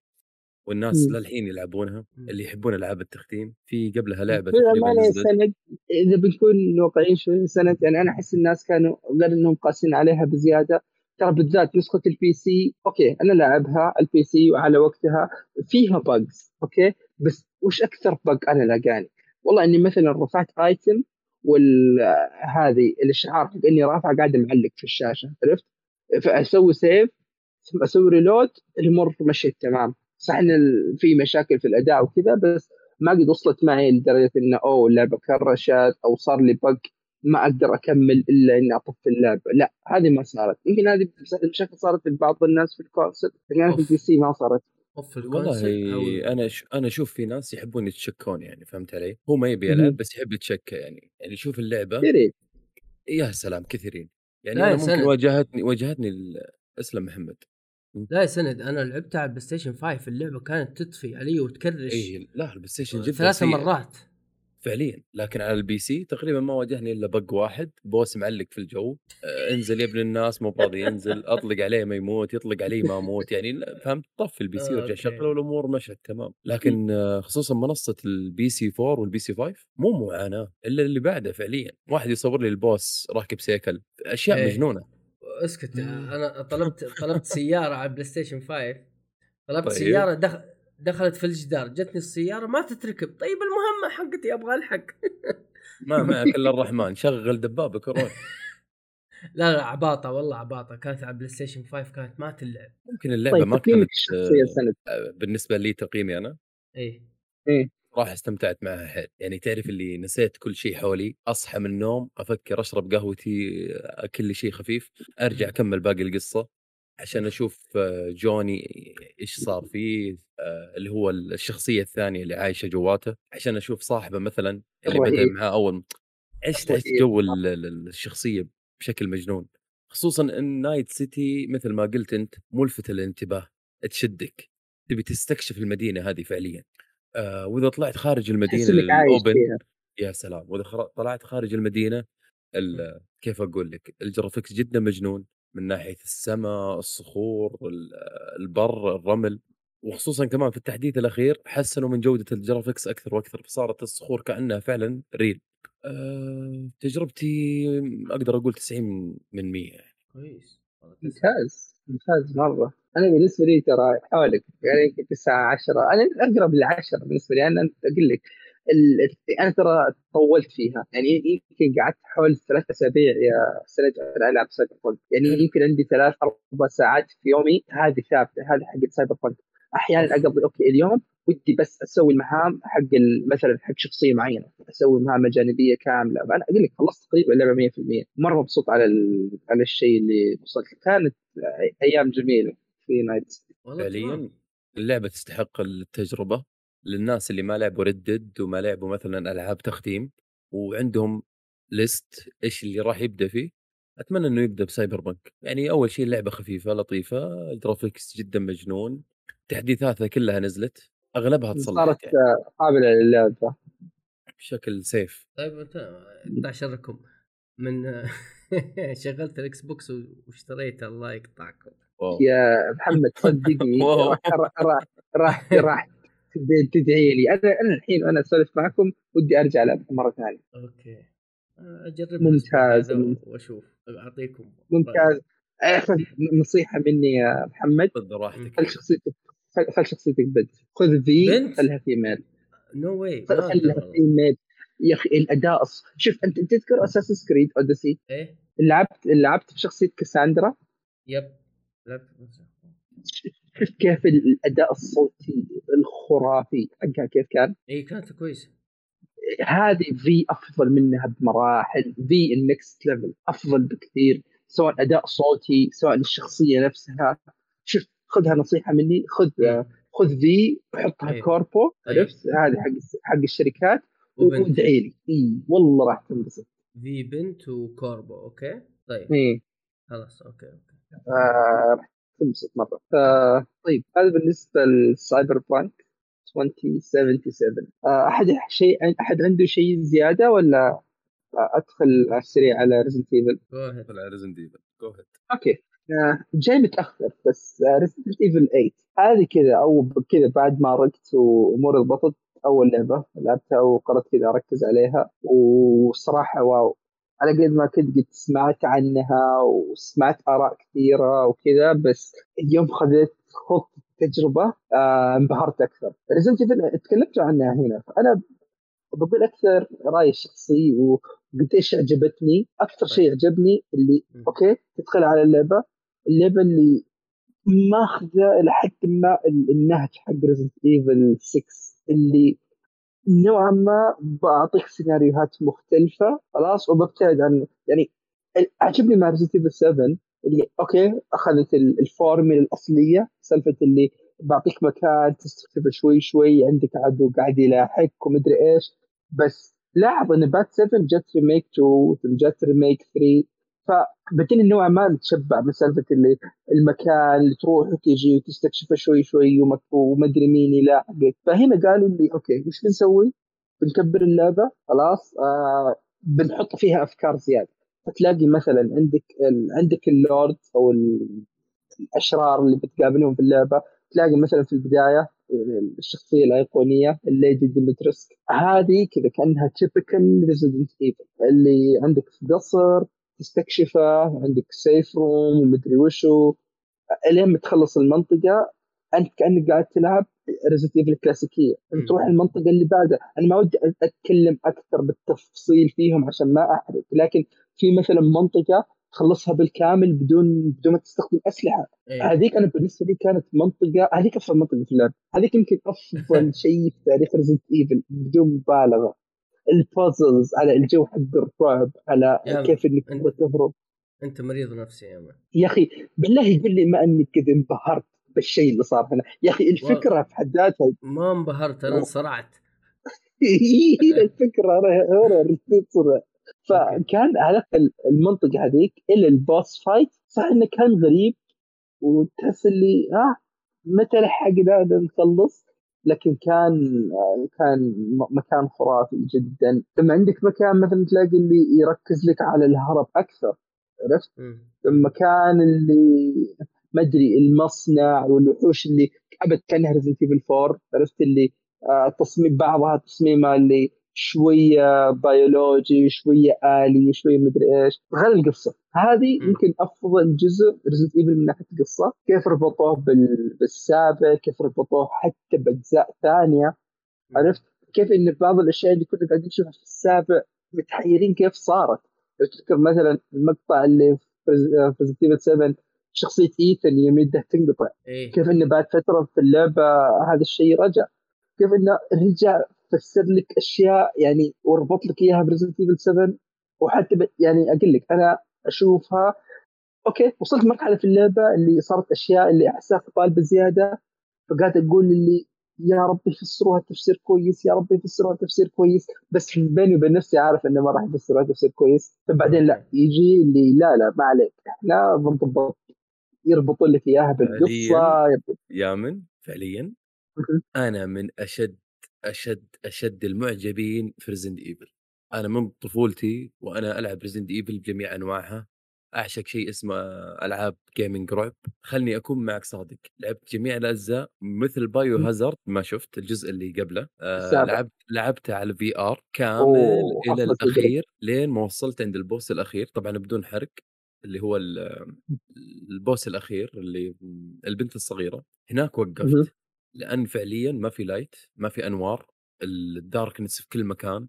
والناس إمم. للحين يلعبونها إمم. اللي يحبون ألعاب التختيم في قبلها لعبة تقريبا سند إذا بنكون واقعيين شوي سند يعني أنا أحس الناس كانوا غير إنهم قاسين عليها بزيادة ترى بالذات نسخة ال PC okay أنا لعبها ال PC وعلى وقتها فيها bugs okay بس وش أكثر bug أنا لاقاني؟ والله إني مثلا رفعت item والهذه الإشعار حق إني رافع قاعد معلق في الشاشة عرفت؟ فأسوي save ثم أسوي reload الأمور مشيت تمام صح إن في مشاكل في الأداء وكذا بس ما قد وصلت معي لدرجة إنه أوه اللعبه كرشت أو صار لي bug ما أقدر أكمل إلا إني اطفي اللعبه لا هذه ما صارت. يمكن هذه المشاكل صارت لبعض الناس في ال console لكن في ال PC ما صارت. والله أنا ش... أنا أشوف في ناس يحبون يتشكون يعني فهمت علي؟ هو ما يبي يلعب بس يحب يتشكى يعني. يعني يشوف اللعبة كثيرين يا سلام كثيرين. يعني أنا ممكن واجهتني واجهتني أسلم محمد. لا يا سند أنا لعبتها على ال PlayStation 5 اللعبة كانت تطفي علي وتكرش. اي لا ال PlayStation جدا ثلاث مرات. فعليا. لكن على ال PC تقريبا ما واجهني إلا bug واحد. boss معلق في الجو. آه انزل يا ابن الناس مو راضي ينزل *laughs* أطلق عليه ما يموت يطلق علي ما أموت. يعني فهمت؟ طف ال PC ورجع شغله والامور مشت تمام. لكن *laughs* آه خصوصا منصة ال PS 4 وال PS 5 مو معاناة. إلا اللي بعده فعليا. واحد يصور لي ال boss راكب سيكل. أشياء إيه. مجنونة. اسكت أنا طلبت طلبت سيارة على ال PlayStation 5 طلبت طيب. سيارة دخل دخلت في الجدار جتني السيارة ما تتركب. طيب المهمة حقتي أبغى ألحق. *laughs* ما معك إلا الرحمن. شغل دبابك وروح. *laughs* لا لا عباطة والله عباطة. كانت على ال PlayStation 5 كانت ما تلعب. ممكن اللعبة طيب ما كانت آه، بالنسبة لي تقييمي أنا. إيه. إيه. راح استمتعت معها حيل. يعني تعرف اللي نسيت كل شيء حولي أصحى من النوم أفكر أشرب قهوتي أكل شيء خفيف أرجع أكمل باقي القصة عشان أشوف جوني إيش صار فيه آه، اللي هو الشخصية الثانية اللي عايشة جواته عشان أشوف صاحبه مثلا اللي بدأ معاه أول عشت عشت جو الشخصية بشكل مجنون. خصوصا إن Night City مثل ما قلت أنت ملفته للانتباه تشدك تبي تستكشف المدينة هذه فعليا. آه وإذا طلعت خارج المدينة ال open يا سلام وإذا طلعت خارج المدينة كيف أقول لك ال graphics جدا مجنون من ناحية السماء الصخور البر الرمل وخصوصا كمان في التحديث الأخير حسنوا من جودة ال graphics أكثر وأكثر فصارت الصخور كأنها فعلا real. أه تجربتي أقدر أقول 90 من 100 يعني. كويس. ممتاز ممتاز مرة. أنا بالنسبة لي ترى حوالي يعني 9 10 أنا أقرب ل 10 بالنسبة لي. أنا أقول لك أنا ترى طولت فيها. يعني يمكن قعدت حول ثلاث أسابيع يا سند العب Cyberpunk يعني يمكن عندي ثلاث أربع ساعات في يومي. هذه ثابتة هذه حقت Cyberpunk أحيانا اقضي okay اليوم ودي بس أسوي المهام حق مثلا حق شخصية معينة أسوي مهام جانبية كاملة. فانا أقول لك خلصت تقريبا اللعبة 100% مرة مبسوط على على الشيء اللي وصلت كانت أيام جميلة في Night. فعليا اللعبة تستحق التجربة للناس اللي ما لعبوا Red Dead وما لعبوا مثلا ألعاب تختيم وعندهم list إيش اللي راح يبدأ فيه. أتمنى إنه يبدأ ب Cyberpunk يعني أول شيء اللعبة خفيفة لطيفة ال graphics جدا مجنون. تحديثاتها كلها نزلت أغلبها تصلحت صارت يعني قابلة للعبه بشكل safe. طيب أنت قطع شركم من *laughs* شغلت ال Xbox واشتريته الله يقطعكم. يا محمد صدقني. *laughs* راح راح راح تدعي لي. أنا أنا الحين وأنا أسولف معكم ودي أرجع العبها مرة ثانية. okay. اجرب ممتاز. وأشوف أعطيكم ممتاز. *laughs* نصيحة مني يا محمد. خذ راحتك خل شخصيتك خل شخصيتك بنت. خذ V بنت؟ خلها female no way خلها female يا أخي الأداء شوف أنت تذكر Assassin's Creed Odyssey إيه. لعبت لعبت بشخصيه كاساندرا؟ yep. لعبت شوف كيف الأداء الصوتي الخرافي حقها كيف كان. اي كانت كويسة. هذه في أفضل منها بمراحل. في ال next level أفضل بكثير. سواء أداء صوتي سواء الشخصية نفسها. شوف خذها نصيحه مني خذ إيه. خذ V وحطها إيه. corpo إيه. عرفت؟ هذه حق حق الشركات وادعي لي. إي والله راح تنبسط. V بنت و corpo okay؟ طيب. إي. خلاص okay okay. آه راح تنبسط مرة. آه طيب هذا بالنسبة لل Cyberpunk 2077 آه أحد شيء أحد عنده شيء زيادة ولا؟ أدخل على السريع على Resident Evil go ahead طلع Resident Evil go ahead okay. آه جاي متأخر بس Resident Evil 8 هذه كذا أو كذا بعد ما رقت وأموري ضبطت أول لعبة لعبتها وقررت كذا أركز عليها وصراحة wow. على قد ما كنت قد سمعت عنها وسمعت آراء كثيرة وكذا بس اليوم خذيت خط التجربة آه انبهرت أكثر. Resident Evil تكلمت عنها هنا. فانا بقول أكثر رأيي الشخصي وقديش عجبتني. أكثر شيء عجبني اللي. okay تدخل على اللعبة. اللعبة اللي ماخذة إلى حد ما ال- النهج حق Resident Evil 6 اللي نوعا ما بعطيك سيناريوهات مختلفة خلاص وببتعد عن يعني عجبني مع Resident Evil 7 اللي okay أخذت ال- الفورميلا الأصلية سالفة اللي بعطيك مكان تستكشفه شوي شوي عندك عدو قاعد يلاحقك ومدري إيش. بس لاحظ إن part 7 جت remake 2 جت remake 3 فبدينا نوعا ما نتشبع من سالفه اللي المكان اللي تروح وتجي وتستكشفه شوي شوي ومدري مين يلاحقك فهنا قالوا لي okay وش بنسوي؟ بنكبر اللعبة خلاص آه بنحط فيها أفكار زيادة فتلاقي مثلا عندك. عندك اللورد أو ال- الأشرار اللي بتقابلهم في اللعبة تلاقي مثلا في البداية الشخصية الأيقونية ال Lady Dimitrescu. هذه كذا كأنها typical Resident Evil اللي عندك في قصر تستكشفه عندك safe room ومدري وشو. إلين ما تخلص المنطقة أنت كأنك قاعد تلعب Resident Evil كلاسيكيه مم. انت تروح المنطقة اللي بعدها. أنا ما ودي أتكلم أكثر بالتفصيل فيهم عشان ما أحرق لكن في مثلا منطقة تخلصها بالكامل بدون بدون ما تستخدم أسلحة. إيه. هذيك أنا بالنسبة لي كانت منطقة هذيك أفضل منطقة في اللعبه هذيك يمكن أفضل *laughs* شيء في تاريخ Resident Evil بدون مبالغة. ال puzzles على الجو حق الرعب على كيف إنك أنت- تهرب. أنت مريض نفسي يا man. يا أخي بالله يقول لي ما انك كذا انبهرت بالشيء اللي صار هنا. يا أخي الفكرة في حد ذاتها ما انبهرت أنا انصرعت. *laughs* الفكرة horror فكان على المنطقة هذيك إلى ال boss fight صح إنه كان غريب وتحس اللي ها متى لحقنا نخلص؟ لكن كان كان م- مكان خرافي جدا. لما عندك مكان مثلا تلاقي اللي يركز لك على الهرب أكثر عرفت. المكان اللي ما أدري المصنع والوحوش اللي أبد كانها Resident Evil 4 عرفت اللي آه، تصميم بعضها تصميمها اللي شوية بيولوجي شوية آلي شوية مدري إيش. غير القصة. هذه. يمكن أفضل جزء Resident Evil من ناحية القصة. كيف ربطوه بال- بالسابع كيف ربطوه حتى بأجزاء ثانية. عرفت؟ كيف إن بعض الأشياء اللي كنا قاعدين نشوفها في السابع متحيرين كيف صارت. لو تذكر مثلا المقطع اللي في Resident Evil 7 شخصية ايثن يوم يده تنقطع. إيه. كيف إنه بعد فترة في اللعبة هذا الشيء رجع. كيف إنه رجع فسر لك أشياء يعني وربط لك إياها ب Resident Evil 7 وحتى. يعني أقول لك أنا أشوفها okay وصلت مرحلة في اللعبة اللي صارت أشياء اللي احسها قبال بزياده فقاعد أقول اللي يا رب يفسروها تفسير كويس يا رب يفسروها تفسير كويس. بس بيني وبين نفسي عارف إنه ما راح يفسروها تفسير كويس. فبعدين لا يجي اللي لا لا ما عليك. إحنا بنضبط يربطوا لك إياها بالقصة يا man فعليا. أنا من أشد أشد أشد المعجبين في Resident Evil أنا من طفولتي وأنا ألعب Resident Evil بجميع أنواعها. أعشق شيء اسمه ألعاب gaming رعب. خلني أكون معك صادق. لعبت جميع الأجزاء مثل Biohazard ما شفت الجزء اللي قبله. آه. لعبت لعبته على ال VR كامل إلى. الأخير لين ما وصلت عند ال boss الأخير. طبعا بدون حرق اللي هو ال- ال boss الأخير اللي البنت الصغيرة. هناك. وقفت. لأن فعليا ما في light ما في أنوار ال darkness في كل مكان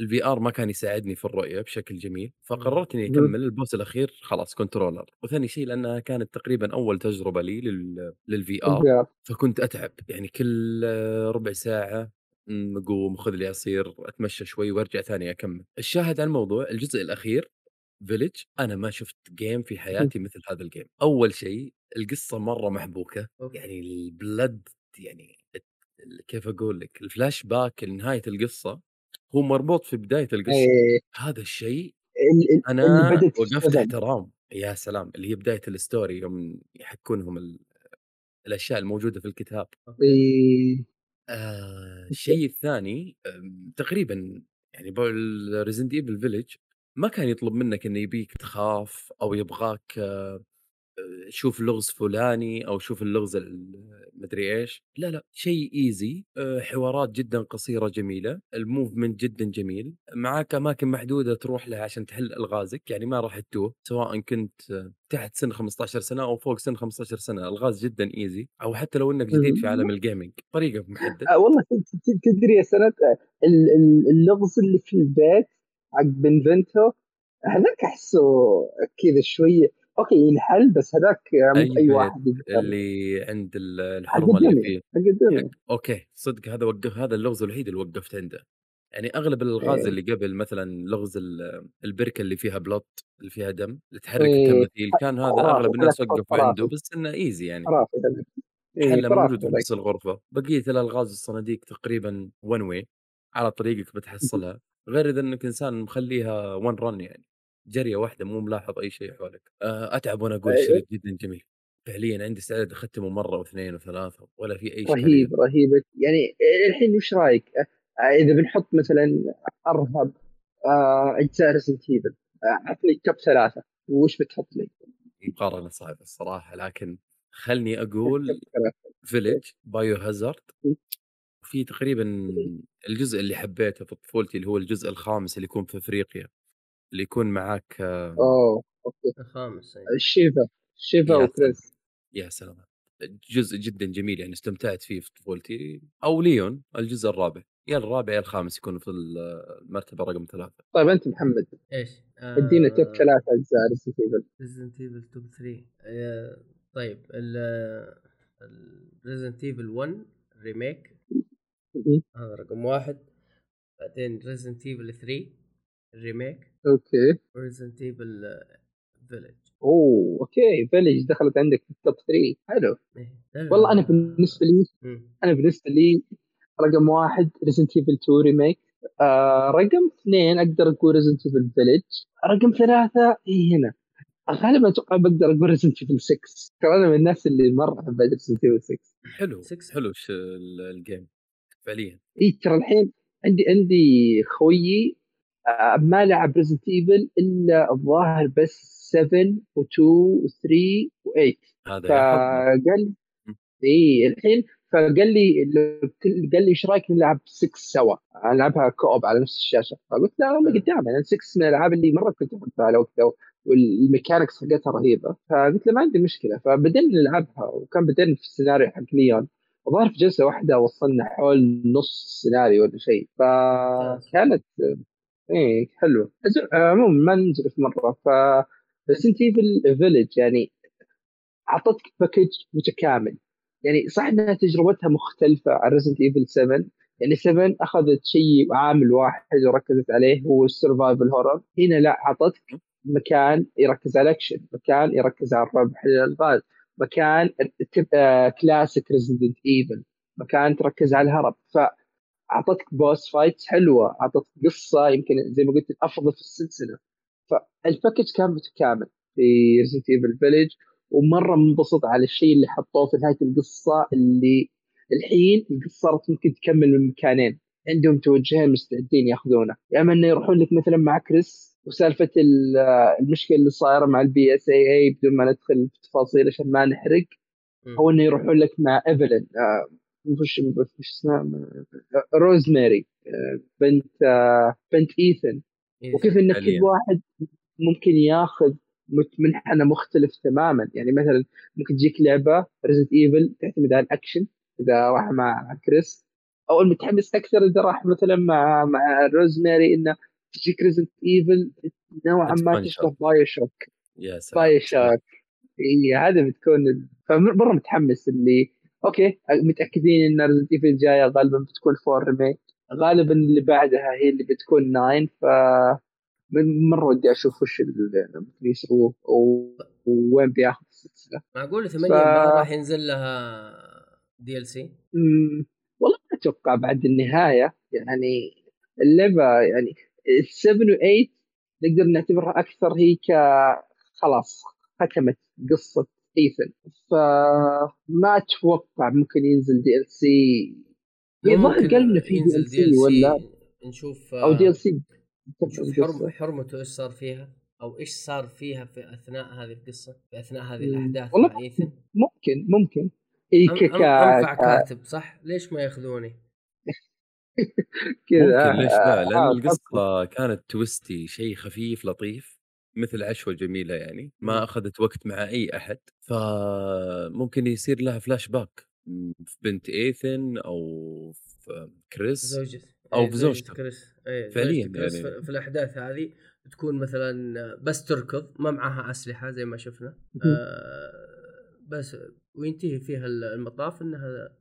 ال VR ما كان يساعدني في الرؤية بشكل جميل فقررت إني. أكمل. ال boss الأخير خلاص controller وثاني شيء لأنها كانت تقريبا أول تجربة لي لل... لل VR. فكنت أتعب. يعني كل آه، ربع ساعة اقوم خذ لي عصير أتمشى شوي وأرجع ثاني أكمل. الشاهد على الموضوع الجزء الأخير Village أنا ما شفت game في حياتي مثل هذا ال game أول شيء القصة مرة محبوكة. يعني البلد يعني كيف أقول لك الفلاش باك لنهاية القصة هو مربوط في بداية القصة. إيه، هذا الشيء ال- ال- أنا وقفت. احترام يا سلام اللي هي بداية ال story يوم يحكونهم ال... الأشياء الموجودة في الكتاب إيه، آه الشيء الثاني تقريبا يعني Resident Evil Village ما كان يطلب منك إنه يبيك تخاف أو يبغاك آه، شوف لغز فلاني أو شوف اللغز ال- مدري إيش. لا لا شيء easy حوارات جدا قصيرة جميلة ال movement جدا جميل. معاك أماكن محدودة تروح لها عشان تحل ألغازك يعني ما راح تتوه سواء كنت آه، تحت سن 15 سنة أو فوق سن 15 سنة. ألغاز جدا easy أو حتى لو إنك جديد في عالم ال gaming طريقك محدد آه، والله تدري يا سند آه، ال- ال- اللغز اللي في البيت حق Beneviento هذاك أحسه كذا شوية okay ينحل بس هذاك مو أي بأي بيت واحد اللي عند الحرمه اللي فيه حق okay صدق هذا وقف هذا اللغز الوحيد اللي وقفت عنده. يعني أغلب الالغاز إيه. اللي قبل مثلا لغز ال- البركة اللي فيها بلط اللي فيها دم اللي تحرك إيه. التماثيل كان هذا أغلب الناس وقفوا. عنده بس إنه easy يعني. إيه، حلة موجود في نفس الغرفة. بقية الالغاز الصناديق تقريبا one way على طريقك بتحصلها. غير إذا إنك إنسان مخليها one run يعني. جرية واحدة مو ملاحظ أي شيء حولك. آه، أتعب وأنا أقول إيه. الشريط جدا جميل. فعليا عندي استعداد أختمه مرة واثنين وثلاثة ولا في أي اشكاليه رهيب رهيب. يعني الحين وش رأيك؟ إذا بنحط مثلا أرهب آه، أجزاء Resident Evil عطني top ثلاثة وش بتحط لي؟ مقارنة صعبة الصراحة لكن خلني *laughs* أقول. Village Biohazard م. وفي تقريبا الجزء اللي حبيته في طفولتي اللي هو الجزء الخامس اللي يكون في أفريقيا. اللي يكون معاك آه، أوه okay. الخامس أي. Sheva Sheva يا وكريس يا سلام. جزء جدا جميل يعني استمتعت فيه في طفولتي. أو ليون الجزء الرابع. يا الرابع يا الخامس يكون في المرتبة رقم ثلاثة. طيب أنت محمد. إيش؟ ادينا top ثلاثة أجزاء Resident Evil Resident Evil top 3 طيب ال Resident Evil 1 remake هذا رقم واحد. بعدين Resident Evil 3 ال remake okay. و Resident Evil Village أوه okay. Village دخلت عندك في ال top 3 حلو. إيه، والله أنا بالنسبة لي أنا بالنسبة لي رقم واحد Resident Evil 2 remake آه رقم اثنين أقدر أقول Resident Evil Village رقم ثلاثة هي هنا؟ غالبا أتوقع بقدر أقول Resident Evil 6 ترى أنا من الناس اللي مرة أحب Resident Evil 6 حلو Six. حلو ش- ال- ال game فعليا. اي ترى الحين عندي عندي خويي ما لعب Resident Evil إلا الظاهر بس 7 و2 و3 و8 هذا يا حظنا فقال. إي الحين فقال لي قال لي إيش رأيك نلعب 6 سوا؟ نلعبها co-op على نفس الشاشة. فقلت لا والله قدام يعني 6 من الألعاب اللي مرة كنت أحبها على وقتها وال mechanics حقتها رهيبة. فقلت له ما عندي مشكلة. فبدينا نلعبها. وكان بدينا في السيناريو حق ليون الظاهر في جلسة واحدة وصلنا حول نص السيناريو ولا شيء. فكانت إيه حلوة أزر- عموما ما ننزل في مرة. ف Resident Evil Village يعني أعطتك package متكامل. يعني صح إنها تجربتها مختلفة عن Resident Evil 7 يعني 7 أخذت شيء عامل واحد وركزت عليه هو ال survival horror هنا لا أعطتك مكان يركز على الاكشن مكان يركز على الرعب حل الالغاز مكان classic Resident Evil مكان تركز على الهرب. فاعطتك boss fights حلوة أعطتك قصة يمكن زي ما قلت الافضل في السلسلة. فال package كان متكامل في Resident Evil Village ومرة منبسط على الشيء اللي حطوه في نهاية القصة اللي الحين القصة صارت ممكن تكمل من مكانين. عندهم توجهين مستعدين يأخذونه. يا أما إنه يروحون لك مثلا مع كريس وسالفة المشكلة اللي صايرة مع ال BSAA بدون ما ندخل في تفاصيل عشان ما نحرق أو إنه يروحون لك مع ايفلين وش وش اسمها روزماري آه، بنت آه، بنت إيثن. وكيف إن كل واحد ممكن ياخذ منحنى مختلف تماما. يعني مثلا ممكن تجيك لعبة Resident Evil تعتمد على الأكشن إذا راح مع كريس. أو المتحمس أكثر إذا راح مثلا مع مع روزماري إنه تجيك Resident Evil نوعا ما تشبه BioShock BioShock اي هذا بتكون فمره متحمس اللي okay متأكدين إن Resident Evil جاية غالبا بتكون four remake غالبا اللي بعدها هي اللي بتكون nine ف مره ودي أشوف وش اللي يسووه ووين بياخذ السلسلة. معقول 8 ف... راح ينزل لها DLC؟ والله ما أتوقع بعد النهاية. يعني اللعبة يعني 7 و 8 نقدر نعتبرها أكثر هي ك خلاص ختمت قصة ايثن فما أتوقع ممكن ينزل DLC الظاهر قال في دي ال سي ولا؟ نشوف أو دي ال سي حرم حرمته إيش صار فيها أو إيش صار فيها في أثناء هذه القصة في أثناء هذه الأحداث والله مع إيثن. ممكن ممكن. إي ك أنفع كاتب صح؟ ليش ما ياخذوني؟ *laughs* كذا ممكن ليش لا؟ لأن آه القصة كانت تويستي شيء خفيف لطيف. مثل عشوة جميلة يعني ما أخذت وقت مع أي أحد فممكن يصير لها فلاش باك في بنت إيثن أو في كريس زوجة أو إيه، في زوجته كريس أيه فعليا كريس. يعني. في الأحداث هذه تكون مثلا بس تركض ما معها أسلحة زي ما شفنا آه بس وينتهي فيها المطاف إنها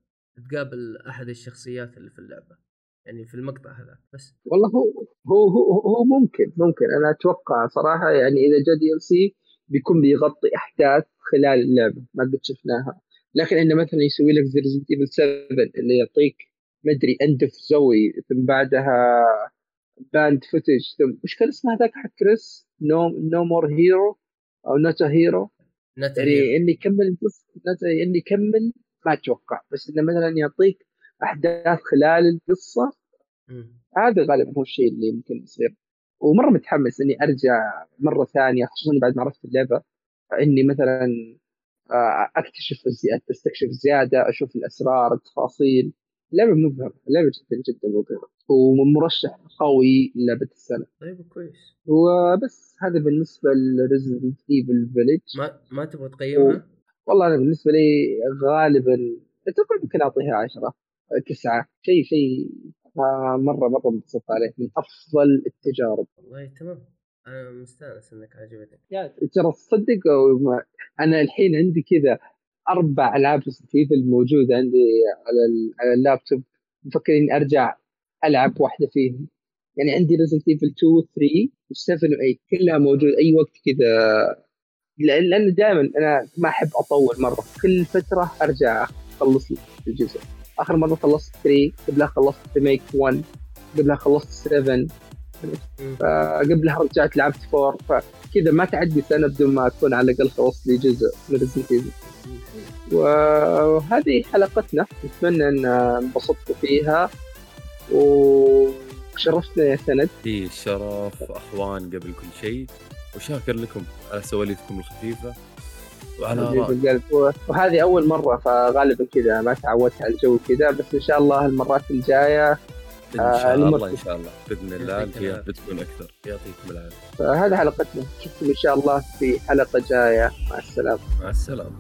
تقابل أحد الشخصيات اللي في اللعبة يعني في المقطع هذا بس. والله هو هو هو, هو ممكن ممكن. أنا أتوقع صراحة يعني إذا جاء DLC بيكون بيغطي أحداث خلال اللعبة ما قد شفناها. لكن إنه مثلا يسوي لك زي Resident Evil 7 اللي يعطيك مدري End of Zoe ثم بعدها Banned Footage ثم وش كان اسمها ذاك حق كريس no no more hero أو not hero يعني إني يكمل إني يكمل ما أتوقع. بس إنه مثلا يعطيك أحداث خلال القصة هذا غالبا هو الشيء اللي ممكن يصير. ومرة متحمس إني أرجع مرة ثانية خصوصا بعد ما عرفت اللعبة إني مثلا آه، أكتشف أستكشف زيادة أشوف الأسرار التفاصيل. لعبه مبهرة لعبه جدا جدا مبهرة. ومرشح قوي للعبة السنة. طيب كويس. وبس هذا بالنسبة ل Resident Evil Village ما ما تبغى تقيمها؟ و... والله أنا بالنسبة لي غالبا أتوقع ممكن أعطيها عشرة تسعة شيء شيء مرة مره انبسطت عليه من أفضل التجارب. والله تمام. أنا مستأنس إنك عجبتك. ترى تصدق أنا الحين عندي كذا أربع العاب Evil موجوده عندي على على اللابتوب. مفكر إني أرجع ألعب واحدة فيهم. يعني عندي Resident Evil 2 3 و7 و8 كلها موجوده أي وقت كذا. لأن دائما أنا ما أحب أطول مرة. كل فترة أرجع أخلص الجزء. آخر مرة خلصت 3 قبلها خلصت remake 1 قبلها خلصت 7 فقبلها رجعت لعبت 4 فكذا ما تعدي سنة بدون ما أكون على الأقل خلصت لي جزء من Resident Evil وهذه حلقتنا نتمنى أن انبسطتوا فيها. وشرفتنا يا سند. في الشرف أخوان قبل كل شيء. وشاكر لكم على سواليفكم الخفيفة. وعلى وهذه أول مرة فغالبا كذا ما تعودت على الجو كذا بس إن شاء الله المرات الجاية إن شاء آه الله إن شاء الله. بإذن الله الحياة بتكون أكثر. يعطيكم العافية. فهذه حلقتنا. نشوفكم إن شاء الله في حلقة جاية. مع السلامة. مع السلامة.